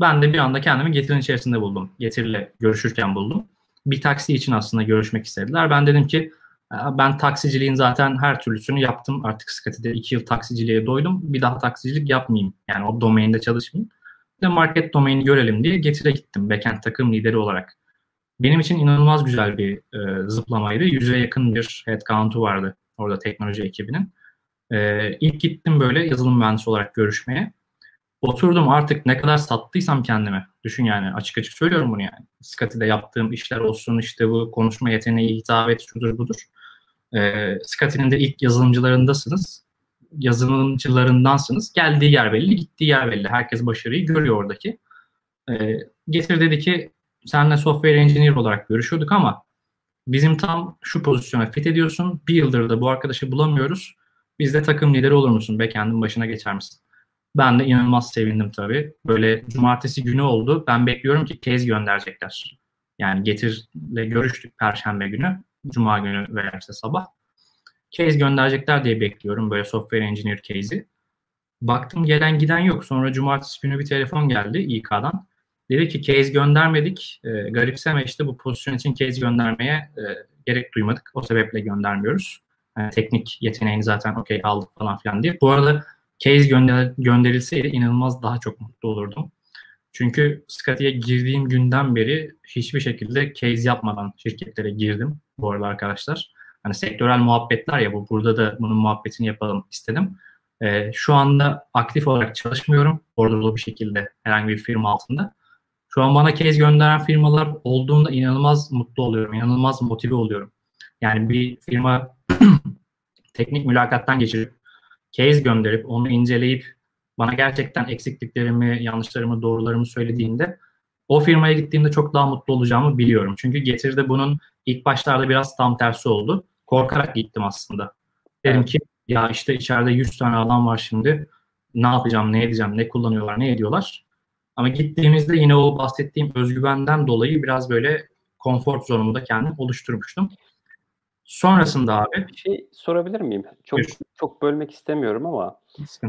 ben de bir anda kendimi getirin içerisinde buldum. Getirle görüşürken buldum. Bir taksi için aslında görüşmek istediler. Ben dedim ki ben taksiciliğin zaten her türlüsünü yaptım. Artık Scotty'de iki yıl taksiciliğe doydum. Bir daha taksicilik yapmayayım. Yani o domainde çalışmayayım. De market domaini görelim diye Getire gittim. Backend takım lideri olarak. Benim için inanılmaz güzel bir e, zıplamaydı. Yüze yakın bir headcount'u vardı orada teknoloji ekibinin. E, ilk gittim böyle yazılım mühendisi olarak görüşmeye. Oturdum artık ne kadar sattıysam kendime. Düşün yani açık açık söylüyorum bunu yani. Scotty'de yaptığım işler olsun işte bu konuşma yeteneği, hitabet şudur budur. E, Scotty'nin de ilk yazılımcılarındasınız. Yazılımcılarındansınız. Geldiği yer belli, gittiği yer belli. Herkes başarıyı görüyor oradaki. E, getir dedi ki senle software engineer olarak görüşüyorduk ama bizim tam şu pozisyona fit ediyorsun. Bir yıldır da bu arkadaşı bulamıyoruz. Biz de takım lideri olur musun? Backend'in başına geçer misin? Ben de inanılmaz sevindim tabii. Böyle cumartesi günü oldu. Ben bekliyorum ki case gönderecekler. Yani Getir'le görüştük perşembe günü. Cuma günü veya işte sabah. Case gönderecekler diye bekliyorum böyle software engineer case'i. Baktım gelen giden yok. Sonra cumartesi günü bir telefon geldi İK'dan. Dedi ki case göndermedik. E, garipseme işte bu pozisyon için case göndermeye e, gerek duymadık. O sebeple göndermiyoruz. Yani teknik yeteneğini zaten okey aldık falan filan diye. Bu arada case gönder gönderilseydi inanılmaz daha çok mutlu olurdum. Çünkü Scotty'ye girdiğim günden beri hiçbir şekilde case yapmadan şirketlere girdim bu arada arkadaşlar. Hani sektörel muhabbetler ya bu burada da bunun muhabbetini yapalım istedim. Ee, şu anda aktif olarak çalışmıyorum. Ordulu bir şekilde herhangi bir firma altında. Şu an bana case gönderen firmalar olduğunda inanılmaz mutlu oluyorum. inanılmaz motive oluyorum. Yani bir firma teknik mülakattan geçirip case gönderip onu inceleyip bana gerçekten eksikliklerimi, yanlışlarımı, doğrularımı söylediğinde o firmaya gittiğimde çok daha mutlu olacağımı biliyorum. Çünkü getirde bunun ilk başlarda biraz tam tersi oldu. Korkarak gittim aslında. Dedim ki ya işte içeride 100 tane adam var şimdi. Ne yapacağım, ne edeceğim, ne kullanıyorlar, ne ediyorlar. Ama gittiğimizde yine o bahsettiğim özgüvenden dolayı biraz böyle konfor zonumu kendim oluşturmuştum. Sonrasında abi. Bir şey sorabilir miyim? Çok Buyur. çok bölmek istemiyorum ama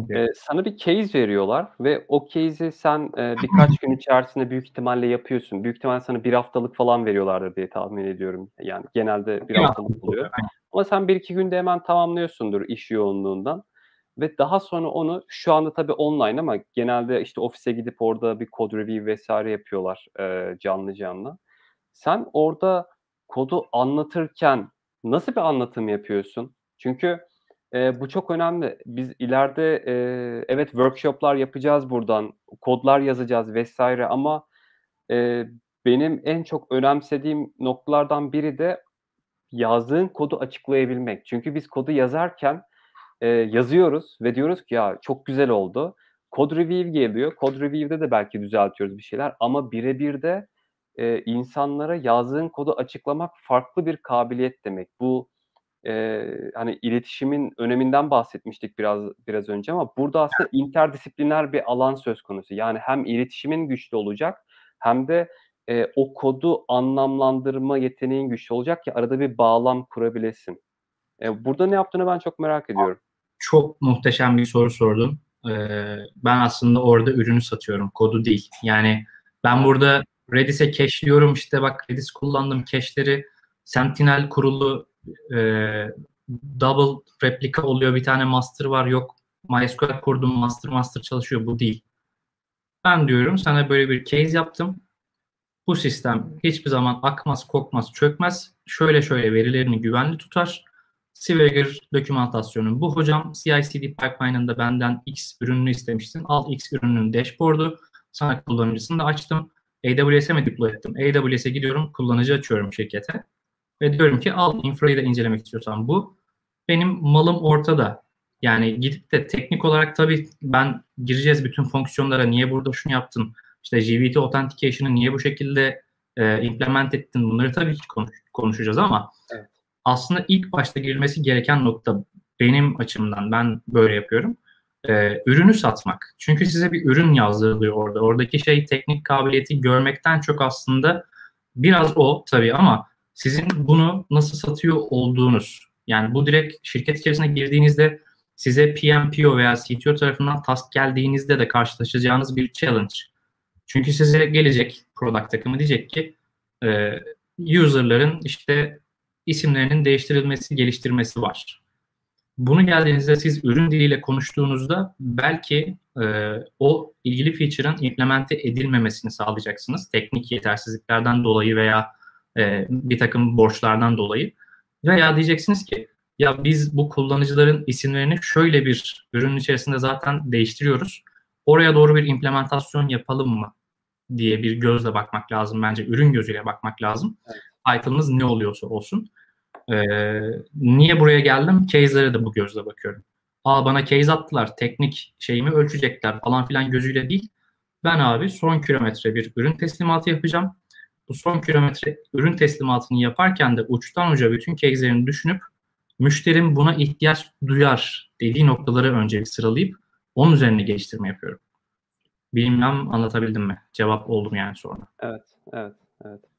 e, sana bir case veriyorlar ve o case'i sen e, birkaç gün içerisinde büyük ihtimalle yapıyorsun. Büyük ihtimalle sana bir haftalık falan veriyorlardır diye tahmin ediyorum. Yani genelde bir haftalık oluyor. Ama sen bir iki günde hemen tamamlıyorsundur iş yoğunluğundan. Ve daha sonra onu şu anda tabii online ama genelde işte ofise gidip orada bir kod review vesaire yapıyorlar e, canlı canlı. Sen orada kodu anlatırken nasıl bir anlatım yapıyorsun? Çünkü e, bu çok önemli. Biz ileride e, evet workshoplar yapacağız buradan, kodlar yazacağız vesaire ama e, benim en çok önemsediğim noktalardan biri de yazdığın kodu açıklayabilmek. Çünkü biz kodu yazarken e, yazıyoruz ve diyoruz ki ya çok güzel oldu. Code review geliyor. Code review'de de belki düzeltiyoruz bir şeyler ama birebir de e, insanlara yazdığın kodu açıklamak farklı bir kabiliyet demek. Bu e, hani iletişimin öneminden bahsetmiştik biraz biraz önce ama burada aslında interdisipliner bir alan söz konusu. Yani hem iletişimin güçlü olacak hem de e, o kodu anlamlandırma yeteneğin güçlü olacak ki arada bir bağlam kurabilesin. E, burada ne yaptığını ben çok merak ediyorum. Çok muhteşem bir soru sordun. Ee, ben aslında orada ürünü satıyorum, kodu değil. Yani ben burada Redis'e cache'liyorum işte bak Redis kullandım cache'leri Sentinel kurulu e, double replika oluyor bir tane master var yok MySQL kurdum master master çalışıyor bu değil. Ben diyorum sana böyle bir case yaptım. Bu sistem hiçbir zaman akmaz, kokmaz, çökmez. Şöyle şöyle verilerini güvenli tutar. Swagger dokümantasyonu bu hocam. CI/CD pipeline'ında benden X ürününü istemiştin. Al X ürününün dashboard'u. Sana kullanıcısını da açtım. AWS'e mi deploy ettim? AWS'e gidiyorum, kullanıcı açıyorum şirkete. Ve diyorum ki al infrayı da incelemek istiyorsan bu. Benim malım ortada. Yani gidip de teknik olarak tabii ben gireceğiz bütün fonksiyonlara. Niye burada şunu yaptın? İşte JVT Authentication'ı niye bu şekilde e, implement ettin? Bunları tabii ki konuş, konuşacağız ama evet. Aslında ilk başta girilmesi gereken nokta benim açımdan ben böyle yapıyorum. e, ürünü satmak. Çünkü size bir ürün yazdırılıyor orada. Oradaki şey teknik kabiliyeti görmekten çok aslında biraz o tabii ama sizin bunu nasıl satıyor olduğunuz. Yani bu direkt şirket içerisine girdiğinizde size PMPO veya CTO tarafından task geldiğinizde de karşılaşacağınız bir challenge. Çünkü size gelecek product takımı diyecek ki e, user'ların işte isimlerinin değiştirilmesi, geliştirmesi var. Bunu geldiğinizde siz ürün diliyle konuştuğunuzda belki e, o ilgili feature'ın implemente edilmemesini sağlayacaksınız. Teknik yetersizliklerden dolayı veya e, bir takım borçlardan dolayı. Veya diyeceksiniz ki ya biz bu kullanıcıların isimlerini şöyle bir ürünün içerisinde zaten değiştiriyoruz. Oraya doğru bir implementasyon yapalım mı diye bir gözle bakmak lazım bence. Ürün gözüyle bakmak lazım. Evet. Title'ınız ne oluyorsa olsun. Ee, niye buraya geldim? Case'lere de bu gözle bakıyorum. Aa bana case attılar, teknik şeyimi ölçecekler falan filan gözüyle değil. Ben abi son kilometre bir ürün teslimatı yapacağım. Bu son kilometre ürün teslimatını yaparken de uçtan uca bütün case'lerini düşünüp müşterim buna ihtiyaç duyar dediği noktaları önce bir sıralayıp onun üzerine geliştirme yapıyorum. Bilmem anlatabildim mi? Cevap oldum yani sonra. Evet, evet, evet.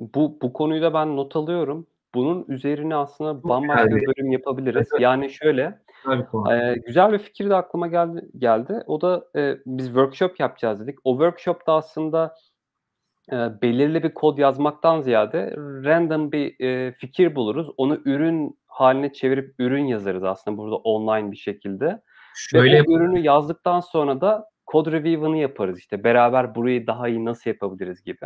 Bu bu konuyu da ben not alıyorum. Bunun üzerine aslında bambaşka bir bölüm yapabiliriz. Evet. Yani şöyle, e, güzel bir fikir de aklıma geldi. geldi. O da e, biz workshop yapacağız dedik. O workshopta aslında e, belirli bir kod yazmaktan ziyade random bir e, fikir buluruz. Onu ürün haline çevirip ürün yazarız aslında burada online bir şekilde. Şöyle Ve o ürünü yazdıktan sonra da kod review'ını yaparız işte. Beraber burayı daha iyi nasıl yapabiliriz gibi.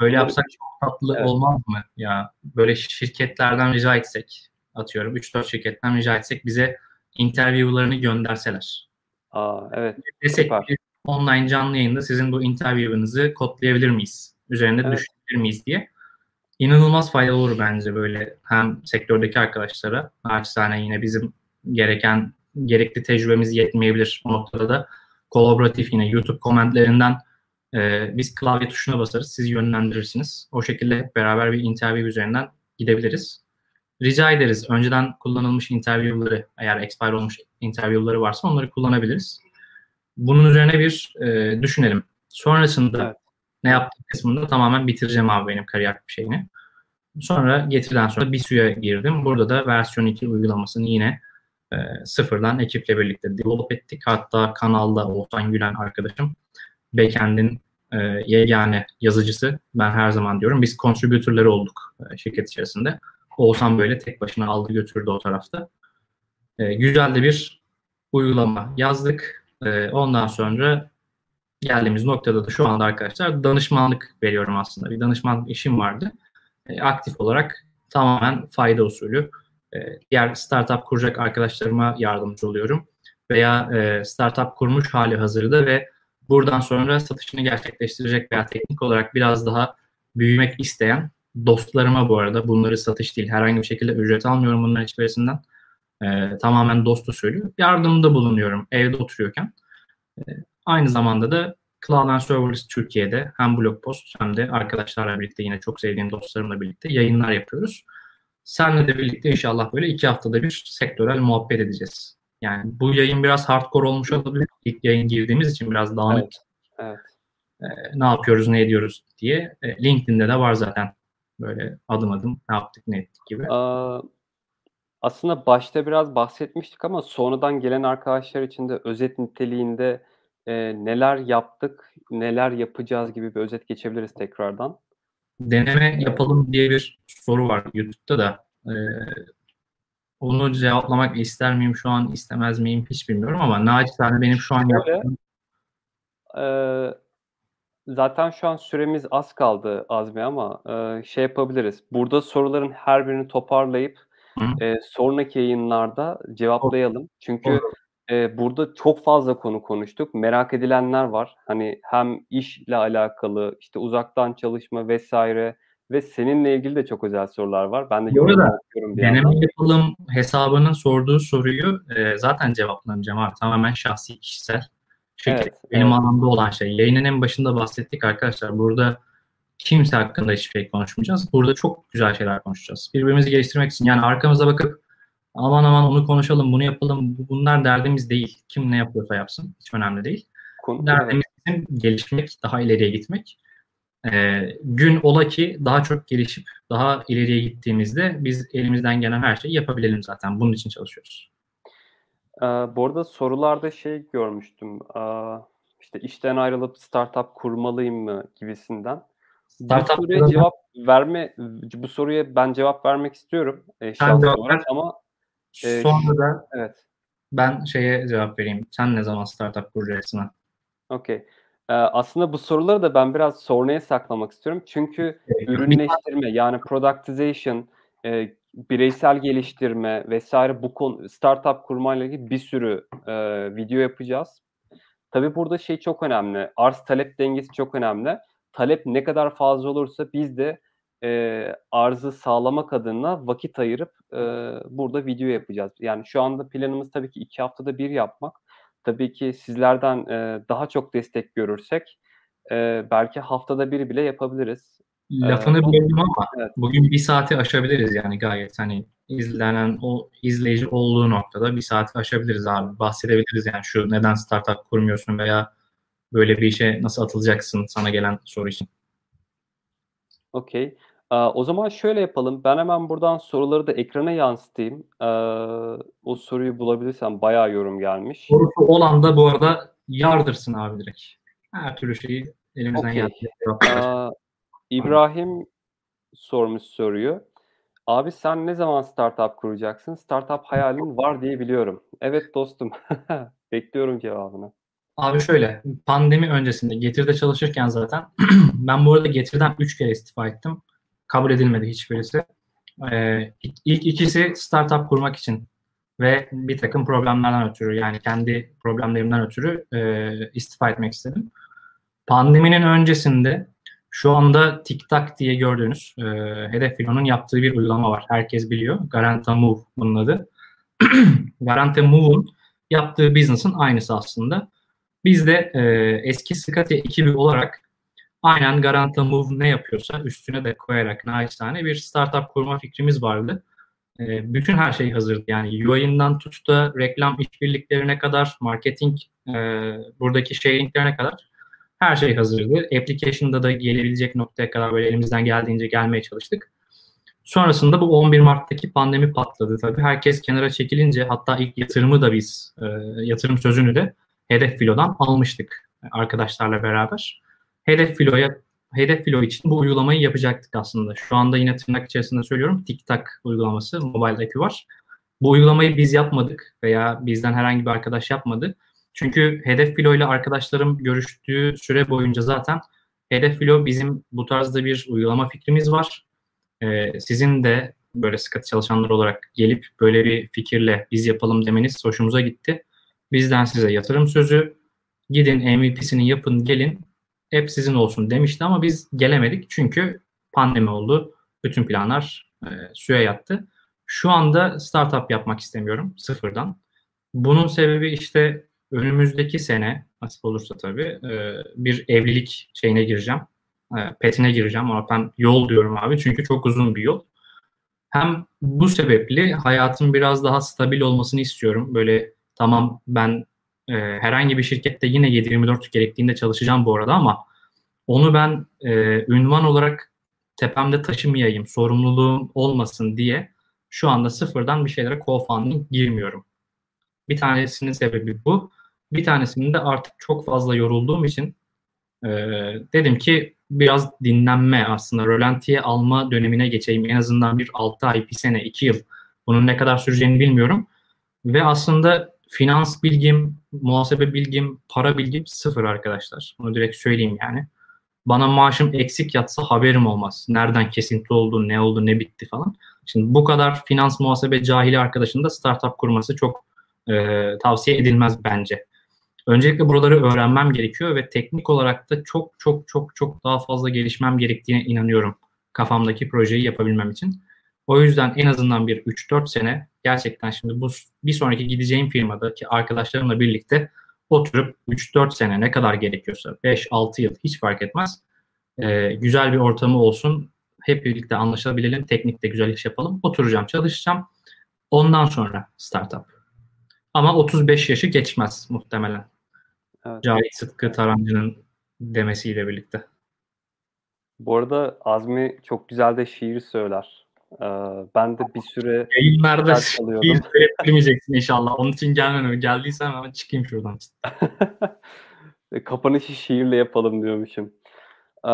Şöyle yapsak çok tatlı evet. olmaz mı? Ya böyle şirketlerden rica etsek atıyorum 3-4 şirketten rica etsek bize interview'larını gönderseler. Aa evet. Desek ki online canlı yayında sizin bu interview'ınızı kodlayabilir miyiz? Üzerinde evet. düşünebilir miyiz diye. İnanılmaz faydalı olur bence böyle hem sektördeki arkadaşlara naçizane yine bizim gereken gerekli tecrübemiz yetmeyebilir o noktada da kolaboratif yine YouTube komentlerinden e, biz klavye tuşuna basarız, siz yönlendirirsiniz. O şekilde hep beraber bir interview üzerinden gidebiliriz. Rica ederiz önceden kullanılmış interview'ları eğer expire olmuş interview'ları varsa onları kullanabiliriz. Bunun üzerine bir e, düşünelim. Sonrasında evet. ne yaptık kısmında tamamen bitireceğim abi benim kariyer şeyini. Sonra getirden sonra bir suya girdim. Burada da versiyon 2 uygulamasını yine e, sıfırdan ekiple birlikte develop ettik. Hatta kanalda Oğuzhan Gülen arkadaşım backend'in e, yegane yazıcısı. Ben her zaman diyorum biz contributor'ları olduk e, şirket içerisinde. Oğuzhan böyle tek başına aldı götürdü o tarafta. E, güzel de bir uygulama yazdık. E, ondan sonra geldiğimiz noktada da şu anda arkadaşlar danışmanlık veriyorum aslında. Bir danışmanlık işim vardı. E, aktif olarak tamamen fayda usulü e, diğer startup kuracak arkadaşlarıma yardımcı oluyorum. Veya e, startup kurmuş hali hazırda ve buradan sonra satışını gerçekleştirecek veya teknik olarak biraz daha büyümek isteyen dostlarıma bu arada bunları satış değil herhangi bir şekilde ücret almıyorum bunların hiçbirisinden. E, tamamen dost usulü yardımda bulunuyorum evde oturuyorken. E, aynı zamanda da Cloud and Serverless Türkiye'de hem blog post hem de arkadaşlarla birlikte yine çok sevdiğim dostlarımla birlikte yayınlar yapıyoruz. Senle de birlikte inşallah böyle iki haftada bir sektörel muhabbet edeceğiz. Yani bu yayın biraz hardcore olmuş olabilir. İlk yayın girdiğimiz için biraz dağınık. Evet. evet. Ee, ne yapıyoruz, ne ediyoruz diye. E, LinkedIn'de de var zaten böyle adım adım ne yaptık, ne ettik gibi. Aa, aslında başta biraz bahsetmiştik ama sonradan gelen arkadaşlar için de özet niteliğinde e, neler yaptık, neler yapacağız gibi bir özet geçebiliriz tekrardan deneme yapalım diye bir soru var YouTube'da da. Ee, onu cevaplamak ister miyim şu an istemez miyim hiç bilmiyorum ama naçizane benim şu an yaptığım e, zaten şu an süremiz az kaldı Azmi ama e, şey yapabiliriz. Burada soruların her birini toparlayıp e, sonraki yayınlarda cevaplayalım. Çünkü Olur. Eee, burada çok fazla konu konuştuk. Merak edilenler var. Hani hem işle alakalı, işte uzaktan çalışma vesaire ve seninle ilgili de çok özel sorular var. Ben de Bu arada deneme yapalım hesabının sorduğu soruyu e, zaten cevaplamayacağım abi. Tamamen şahsi kişisel. Şirket evet, benim evet. alanımda olan şey. Yayının en başında bahsettik arkadaşlar. Burada kimse hakkında hiçbir şey konuşmayacağız. Burada çok güzel şeyler konuşacağız. Birbirimizi geliştirmek için yani arkamıza bakıp aman aman onu konuşalım, bunu yapalım. Bunlar derdimiz değil. Kim ne yapıyorsa yapsın. Hiç önemli değil. Konu, derdimiz evet. gelişmek, daha ileriye gitmek. Ee, gün ola ki daha çok gelişip daha ileriye gittiğimizde biz elimizden gelen her şeyi yapabilelim zaten. Bunun için çalışıyoruz. Ee, bu arada sorularda şey görmüştüm. Ee, işte işten ayrılıp startup kurmalıyım mı gibisinden. Startup bu soruya cevap verme bu soruya ben cevap vermek istiyorum. E, şahsen olarak ama e, sonra da evet. Ben şeye cevap vereyim. Sen ne zaman startup kuracaksın? Okey. Ee, aslında bu soruları da ben biraz sonraya saklamak istiyorum. Çünkü ürünleştirme yani productization, e, bireysel geliştirme vesaire bu konu startup kurmayla ilgili bir sürü e, video yapacağız. Tabii burada şey çok önemli. Arz talep dengesi çok önemli. Talep ne kadar fazla olursa biz de e, arzı sağlamak adına vakit ayırıp e, burada video yapacağız. Yani şu anda planımız tabii ki iki haftada bir yapmak. Tabii ki sizlerden e, daha çok destek görürsek e, belki haftada bir bile yapabiliriz. Lafını ee, böldüm ama evet. bugün bir saati aşabiliriz yani gayet hani izlenen o izleyici olduğu noktada bir saati aşabiliriz abi. Bahsedebiliriz yani şu neden startup kurmuyorsun veya böyle bir işe nasıl atılacaksın sana gelen soru için. Okey. O zaman şöyle yapalım. Ben hemen buradan soruları da ekrana yansıtayım. O soruyu bulabilirsem bayağı yorum gelmiş. Sorusu olan da bu arada yardırsın abi direkt. Her türlü şeyi elimizden okay. geldiğince İbrahim sormuş soruyu. Abi sen ne zaman startup kuracaksın? Startup hayalin var diye biliyorum. Evet dostum. Bekliyorum cevabını. Abi şöyle, pandemi öncesinde Getir'de çalışırken zaten ben bu arada Getir'den 3 kere istifa ettim. Kabul edilmedi hiçbirisi. Ee, ilk ikisi startup kurmak için ve bir takım problemlerden ötürü yani kendi problemlerimden ötürü e, istifa etmek istedim. Pandeminin öncesinde şu anda TikTok diye gördüğünüz e, Hedef Filo'nun yaptığı bir uygulama var. Herkes biliyor. Garanta Move bunun adı. Garanta Move'un yaptığı business'ın aynısı aslında. Biz de e, eski Scati ekibi olarak aynen Garanta Move ne yapıyorsa üstüne de koyarak naçizane bir startup kurma fikrimiz vardı. E, bütün her şey hazırdı. Yani UI'ından tut da reklam işbirliklerine kadar, marketing, e, buradaki sharinglerine kadar her şey hazırdı. Application'da da gelebilecek noktaya kadar böyle elimizden geldiğince gelmeye çalıştık. Sonrasında bu 11 Mart'taki pandemi patladı tabii. Herkes kenara çekilince hatta ilk yatırımı da biz, e, yatırım sözünü de Hedef Filo'dan almıştık arkadaşlarla beraber. Hedef Filo'ya Hedef Filo için bu uygulamayı yapacaktık aslında. Şu anda yine tırnak içerisinde söylüyorum TikTok uygulaması, mobile app'i var. Bu uygulamayı biz yapmadık veya bizden herhangi bir arkadaş yapmadı. Çünkü Hedef Filo ile arkadaşlarım görüştüğü süre boyunca zaten Hedef Filo bizim bu tarzda bir uygulama fikrimiz var. Ee, sizin de böyle sıkıntı çalışanlar olarak gelip böyle bir fikirle biz yapalım demeniz hoşumuza gitti. Bizden size yatırım sözü, gidin MVP'sini yapın gelin, hep sizin olsun demişti ama biz gelemedik çünkü pandemi oldu. Bütün planlar e, suya yattı. Şu anda startup yapmak istemiyorum sıfırdan. Bunun sebebi işte önümüzdeki sene nasip olursa tabii e, bir evlilik şeyine gireceğim. E, petine gireceğim ama ben yol diyorum abi çünkü çok uzun bir yol. Hem bu sebeple hayatım biraz daha stabil olmasını istiyorum. Böyle tamam ben e, herhangi bir şirkette yine 7-24 gerektiğinde çalışacağım bu arada ama onu ben e, ünvan olarak tepemde taşımayayım, sorumluluğum olmasın diye şu anda sıfırdan bir şeylere co-founding girmiyorum. Bir tanesinin sebebi bu. Bir tanesinin de artık çok fazla yorulduğum için e, dedim ki biraz dinlenme aslında rölantiye alma dönemine geçeyim. En azından bir 6 ay, bir sene, 2 yıl. Bunun ne kadar süreceğini bilmiyorum. Ve aslında finans bilgim, muhasebe bilgim, para bilgim sıfır arkadaşlar. Bunu direkt söyleyeyim yani. Bana maaşım eksik yatsa haberim olmaz. Nereden kesinti oldu, ne oldu, ne bitti falan. Şimdi bu kadar finans muhasebe cahili arkadaşın da startup kurması çok e, tavsiye edilmez bence. Öncelikle buraları öğrenmem gerekiyor ve teknik olarak da çok çok çok çok daha fazla gelişmem gerektiğine inanıyorum kafamdaki projeyi yapabilmem için. O yüzden en azından bir 3-4 sene gerçekten şimdi bu bir sonraki gideceğim firmadaki arkadaşlarımla birlikte oturup 3-4 sene ne kadar gerekiyorsa 5-6 yıl hiç fark etmez. Ee, güzel bir ortamı olsun. Hep birlikte anlaşabilelim. Teknikte güzel iş yapalım. Oturacağım, çalışacağım. Ondan sonra startup. Ama 35 yaşı geçmez muhtemelen. Evet. Cahit Sıtkı Tarancı'nın demesiyle birlikte. Bu arada Azmi çok güzel de şiir söyler. Ee, ben de bir süre yayınlarda şiir söylemeyeceksin inşallah. Onun için gelmem. Geldiysen hemen çıkayım şuradan. Kapanışı şiirle yapalım diyormuşum. Ee,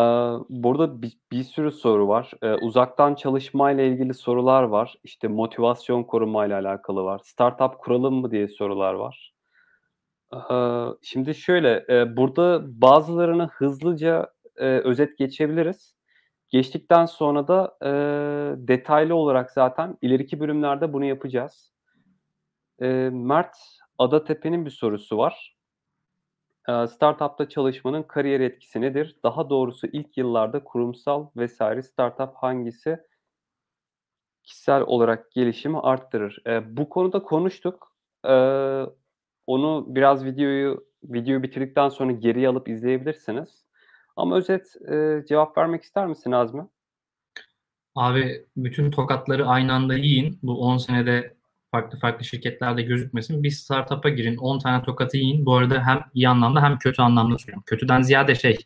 burada bir, bir sürü soru var. Ee, uzaktan çalışma ile ilgili sorular var. İşte motivasyon koruma ile alakalı var. Startup kuralım mı diye sorular var. Şimdi şöyle, e, burada bazılarını hızlıca e, özet geçebiliriz. Geçtikten sonra da e, detaylı olarak zaten ileriki bölümlerde bunu yapacağız. E, Mert Adatepe'nin bir sorusu var. E, startup'ta çalışmanın kariyer etkisi nedir? Daha doğrusu ilk yıllarda kurumsal vesaire startup hangisi kişisel olarak gelişimi arttırır? E, bu konuda konuştuk. E, onu biraz videoyu videoyu bitirdikten sonra geriye alıp izleyebilirsiniz. Ama özet e, cevap vermek ister misin Azmi? Abi bütün tokatları aynı anda yiyin. Bu 10 senede farklı farklı şirketlerde gözükmesin. Bir startup'a girin 10 tane tokatı yiyin. Bu arada hem iyi anlamda hem kötü anlamda söylüyorum. Kötüden ziyade şey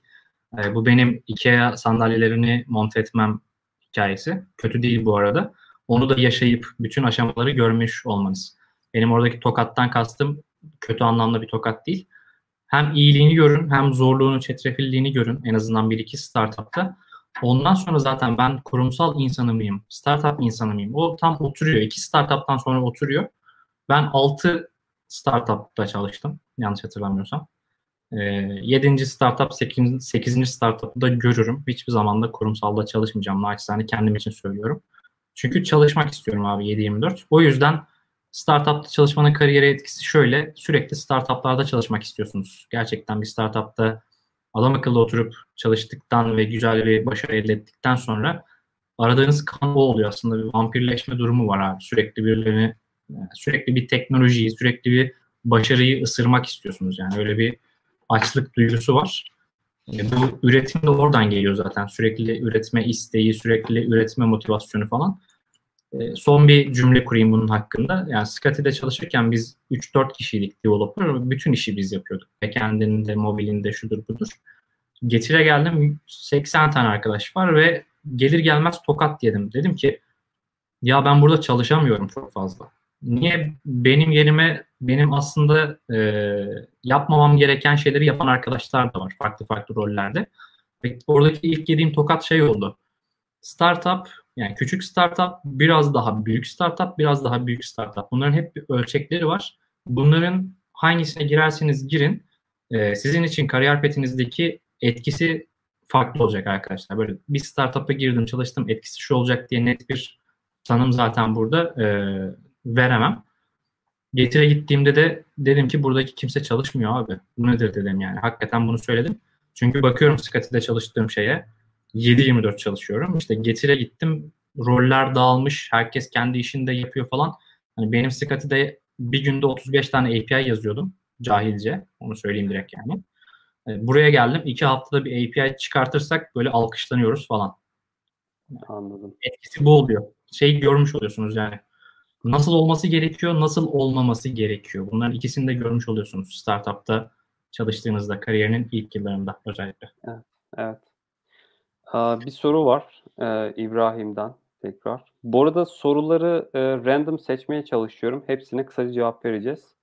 e, bu benim IKEA sandalyelerini monte etmem hikayesi. Kötü değil bu arada. Onu da yaşayıp bütün aşamaları görmüş olmanız. Benim oradaki tokattan kastım kötü anlamda bir tokat değil hem iyiliğini görün hem zorluğunu, çetrefilliğini görün en azından bir iki startupta. Ondan sonra zaten ben kurumsal insanı mıyım, startup insanı mıyım? O tam oturuyor. İki startuptan sonra oturuyor. Ben altı startupta çalıştım yanlış hatırlamıyorsam. E, yedinci startup, sekizinci, sekizinci startup'ı da görürüm. Hiçbir zaman da kurumsalda çalışmayacağım. Naçizane kendim için söylüyorum. Çünkü çalışmak istiyorum abi 7-24. O yüzden Startup'ta çalışmanın kariyere etkisi şöyle. Sürekli startuplarda çalışmak istiyorsunuz. Gerçekten bir startupta adam akıllı oturup çalıştıktan ve güzel bir başarı elde ettikten sonra aradığınız kan o oluyor aslında. Bir vampirleşme durumu var abi. Sürekli birilerini sürekli bir teknolojiyi, sürekli bir başarıyı ısırmak istiyorsunuz. Yani öyle bir açlık duygusu var. E, bu üretim de oradan geliyor zaten. Sürekli üretme isteği, sürekli üretme motivasyonu falan. Ee, son bir cümle kurayım bunun hakkında. Yani Scotty'de çalışırken biz 3-4 kişiydik developer. Bütün işi biz yapıyorduk. Backend'in de, mobilin de, şudur budur. Getire geldim 80 tane arkadaş var ve gelir gelmez tokat yedim. Dedim ki ya ben burada çalışamıyorum çok fazla. Niye benim yerime benim aslında e, yapmamam gereken şeyleri yapan arkadaşlar da var farklı farklı rollerde. Ve oradaki ilk yediğim tokat şey oldu. Startup yani küçük startup, biraz daha büyük startup, biraz daha büyük startup. Bunların hep bir ölçekleri var. Bunların hangisine girerseniz girin, e, sizin için kariyer petinizdeki etkisi farklı olacak arkadaşlar. Böyle bir startup'a girdim, çalıştım, etkisi şu olacak diye net bir tanım zaten burada e, veremem. Getire gittiğimde de dedim ki buradaki kimse çalışmıyor abi. Bu nedir dedim yani. Hakikaten bunu söyledim. Çünkü bakıyorum Scotty'de çalıştığım şeye 7-24 çalışıyorum. İşte Getir'e gittim. Roller dağılmış. Herkes kendi işini de yapıyor falan. Hani benim Scotty'de bir günde 35 tane API yazıyordum. Cahilce. Onu söyleyeyim direkt yani. E, buraya geldim. iki haftada bir API çıkartırsak böyle alkışlanıyoruz falan. Anladım. Etkisi bu oluyor. Şey görmüş oluyorsunuz yani. Nasıl olması gerekiyor, nasıl olmaması gerekiyor. Bunların ikisini de görmüş oluyorsunuz startupta çalıştığınızda, kariyerinin ilk yıllarında özellikle. Evet. evet. Bir soru var e, İbrahim'den tekrar. Bu arada soruları e, random seçmeye çalışıyorum. Hepsine kısaca cevap vereceğiz.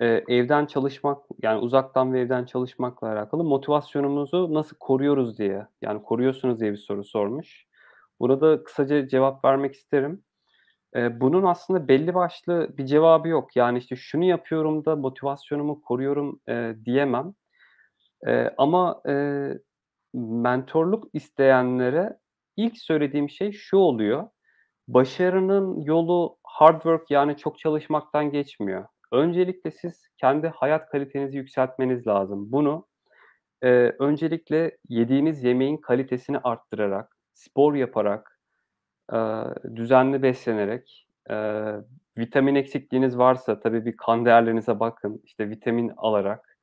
E, evden çalışmak, yani uzaktan ve evden çalışmakla alakalı motivasyonumuzu nasıl koruyoruz diye, yani koruyorsunuz diye bir soru sormuş. Burada kısaca cevap vermek isterim. Bunun aslında belli başlı bir cevabı yok. Yani işte şunu yapıyorum da motivasyonumu koruyorum diyemem. Ama mentorluk isteyenlere ilk söylediğim şey şu oluyor. Başarının yolu hard work yani çok çalışmaktan geçmiyor. Öncelikle siz kendi hayat kalitenizi yükseltmeniz lazım. Bunu e, öncelikle yediğiniz yemeğin kalitesini arttırarak, spor yaparak, e, düzenli beslenerek, e, vitamin eksikliğiniz varsa tabii bir kan değerlerinize bakın, işte vitamin alarak.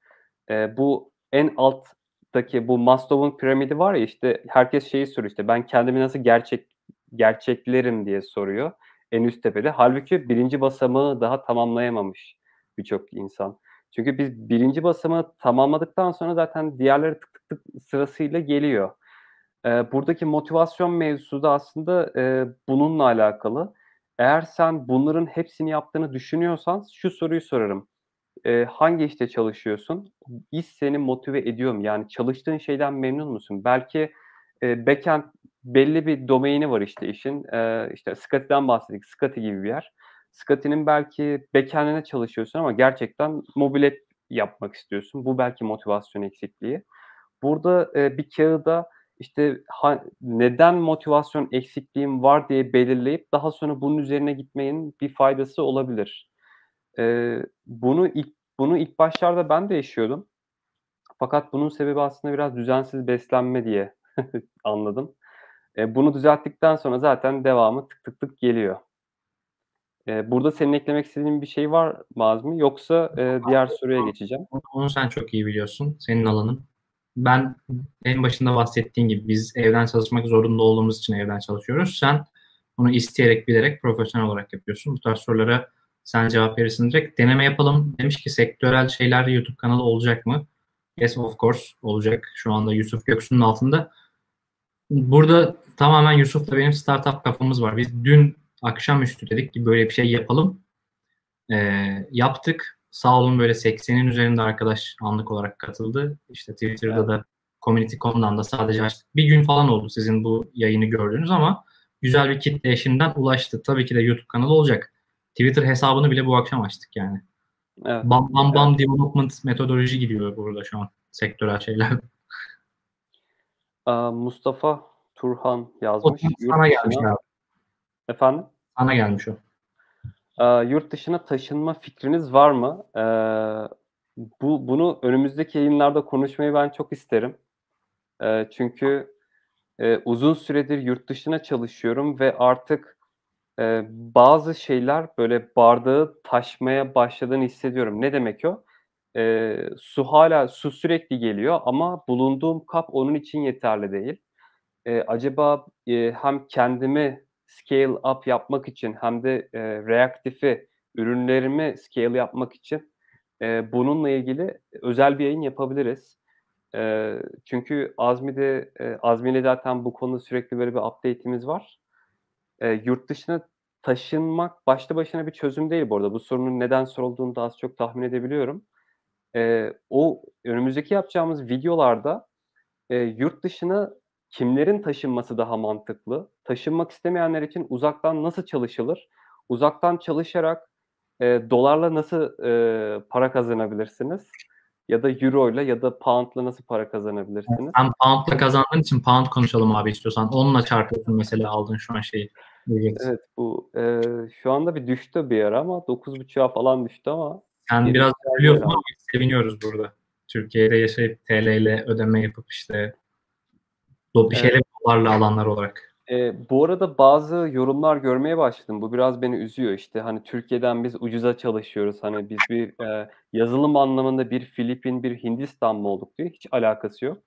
E, bu en alt Maslow'daki bu Maslow'un piramidi var ya işte herkes şeyi soruyor işte ben kendimi nasıl gerçek gerçeklerim diye soruyor. en üst tepede. Halbuki birinci basamağı daha tamamlayamamış birçok insan. Çünkü biz birinci basamağı tamamladıktan sonra zaten diğerleri tık tık tık sırasıyla geliyor. Ee, buradaki motivasyon mevzusu da aslında e, bununla alakalı. Eğer sen bunların hepsini yaptığını düşünüyorsan şu soruyu sorarım. E, hangi işte çalışıyorsun? İş seni motive ediyor mu? Yani çalıştığın şeyden memnun musun? Belki e, backend belli bir domaini var işte işin. E, işte Scotty'den bahsettik. Scotty gibi bir yer. Scotty'nin belki backend'ine çalışıyorsun ama gerçekten mobil yapmak istiyorsun. Bu belki motivasyon eksikliği. Burada e, bir kağıda işte ha, neden motivasyon eksikliğim var diye belirleyip daha sonra bunun üzerine gitmeyin bir faydası olabilir. Ee, bunu ilk bunu ilk başlarda ben de yaşıyordum. Fakat bunun sebebi aslında biraz düzensiz beslenme diye anladım. Ee, bunu düzelttikten sonra zaten devamı tık tık tık geliyor. Ee, burada senin eklemek istediğin bir şey var Mazmi yoksa e, diğer soruya geçeceğim. Onu sen çok iyi biliyorsun. Senin alanın ben en başında bahsettiğin gibi biz evden çalışmak zorunda olduğumuz için evden çalışıyoruz. Sen bunu isteyerek, bilerek, profesyonel olarak yapıyorsun. Bu tarz sorulara sen cevap verirsin direkt. Deneme yapalım. Demiş ki sektörel şeyler YouTube kanalı olacak mı? Yes of course olacak. Şu anda Yusuf Göksu'nun altında. Burada tamamen Yusuf'la benim startup kafamız var. Biz dün akşamüstü dedik ki böyle bir şey yapalım. Ee, yaptık sağ olun böyle 80'in üzerinde arkadaş anlık olarak katıldı. İşte Twitter'da evet. da Community.com'dan da sadece açtık. Bir gün falan oldu sizin bu yayını gördüğünüz ama güzel bir kitle eşinden ulaştı. Tabii ki de YouTube kanalı olacak. Twitter hesabını bile bu akşam açtık yani. Evet. Bam bam bam evet. development metodoloji gidiyor burada şu an sektörel şeyler. Mustafa Turhan yazmış. O sana gelmiş abi. Efendim? Sana gelmiş o. Eee, yurt dışına taşınma fikriniz var mı? Eee, bu bunu önümüzdeki yayınlarda konuşmayı ben çok isterim. Çünkü, eee, uzun süredir yurt dışına çalışıyorum ve artık, eee, bazı şeyler böyle bardağı taşmaya başladığını hissediyorum. Ne demek o? Eee, su hala su sürekli geliyor ama bulunduğum kap onun için yeterli değil. Eee, acaba, eee, hem kendimi scale up yapmak için hem de e, reaktifi ürünlerimi scale yapmak için e, bununla ilgili özel bir yayın yapabiliriz. E, çünkü Azmi'de e, Azmi'yle zaten bu konuda sürekli böyle bir update'imiz var. E, yurt dışına taşınmak başta başına bir çözüm değil bu arada. Bu sorunun neden sorulduğunu da az çok tahmin edebiliyorum. E, o önümüzdeki yapacağımız videolarda e, yurt dışına kimlerin taşınması daha mantıklı? Taşınmak istemeyenler için uzaktan nasıl çalışılır? Uzaktan çalışarak e, dolarla nasıl e, para kazanabilirsiniz? Ya da euro ile ya da poundla nasıl para kazanabilirsiniz? Sen poundla kazandığın için pound konuşalım abi istiyorsan. Onunla çarpıyorsun mesela aldın şu an şeyi. Evet bu e, şu anda bir düştü bir ara ama 9.5'a falan düştü ama sen biraz biliyorsun ama seviniyoruz burada. Türkiye'de yaşayıp TL ile ödeme yapıp işte bir şeyler evet. dolarla alanlar olarak. E, bu arada bazı yorumlar görmeye başladım. Bu biraz beni üzüyor. İşte hani Türkiye'den biz ucuza çalışıyoruz. Hani biz bir e, yazılım anlamında bir Filipin, bir Hindistan mı olduk diye hiç alakası yok.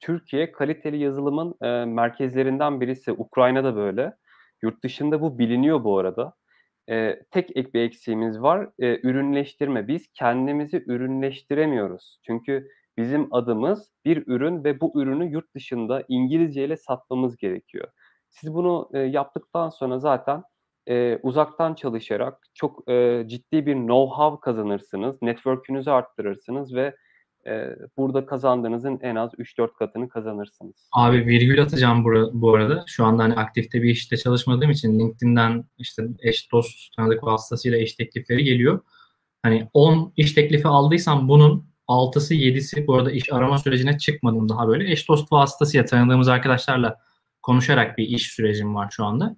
Türkiye kaliteli yazılımın e, merkezlerinden birisi. Ukrayna'da böyle. Yurt dışında bu biliniyor bu arada. E, tek ek bir eksiğimiz var. E, ürünleştirme. Biz kendimizi ürünleştiremiyoruz. Çünkü Bizim adımız bir ürün ve bu ürünü yurt dışında İngilizce ile satmamız gerekiyor. Siz bunu e, yaptıktan sonra zaten e, uzaktan çalışarak çok e, ciddi bir know-how kazanırsınız, network'ünüzü arttırırsınız ve e, burada kazandığınızın en az 3-4 katını kazanırsınız. Abi virgül atacağım bu, bu arada. Şu anda hani aktifte bir işte çalışmadığım için LinkedIn'den işte eş dost tanıdık vasıtasıyla iş teklifleri geliyor. Hani 10 iş teklifi aldıysam bunun 6'sı 7'si bu arada iş arama sürecine çıkmadım daha böyle. Eş dost vasıtasıyla tanıdığımız arkadaşlarla konuşarak bir iş sürecim var şu anda.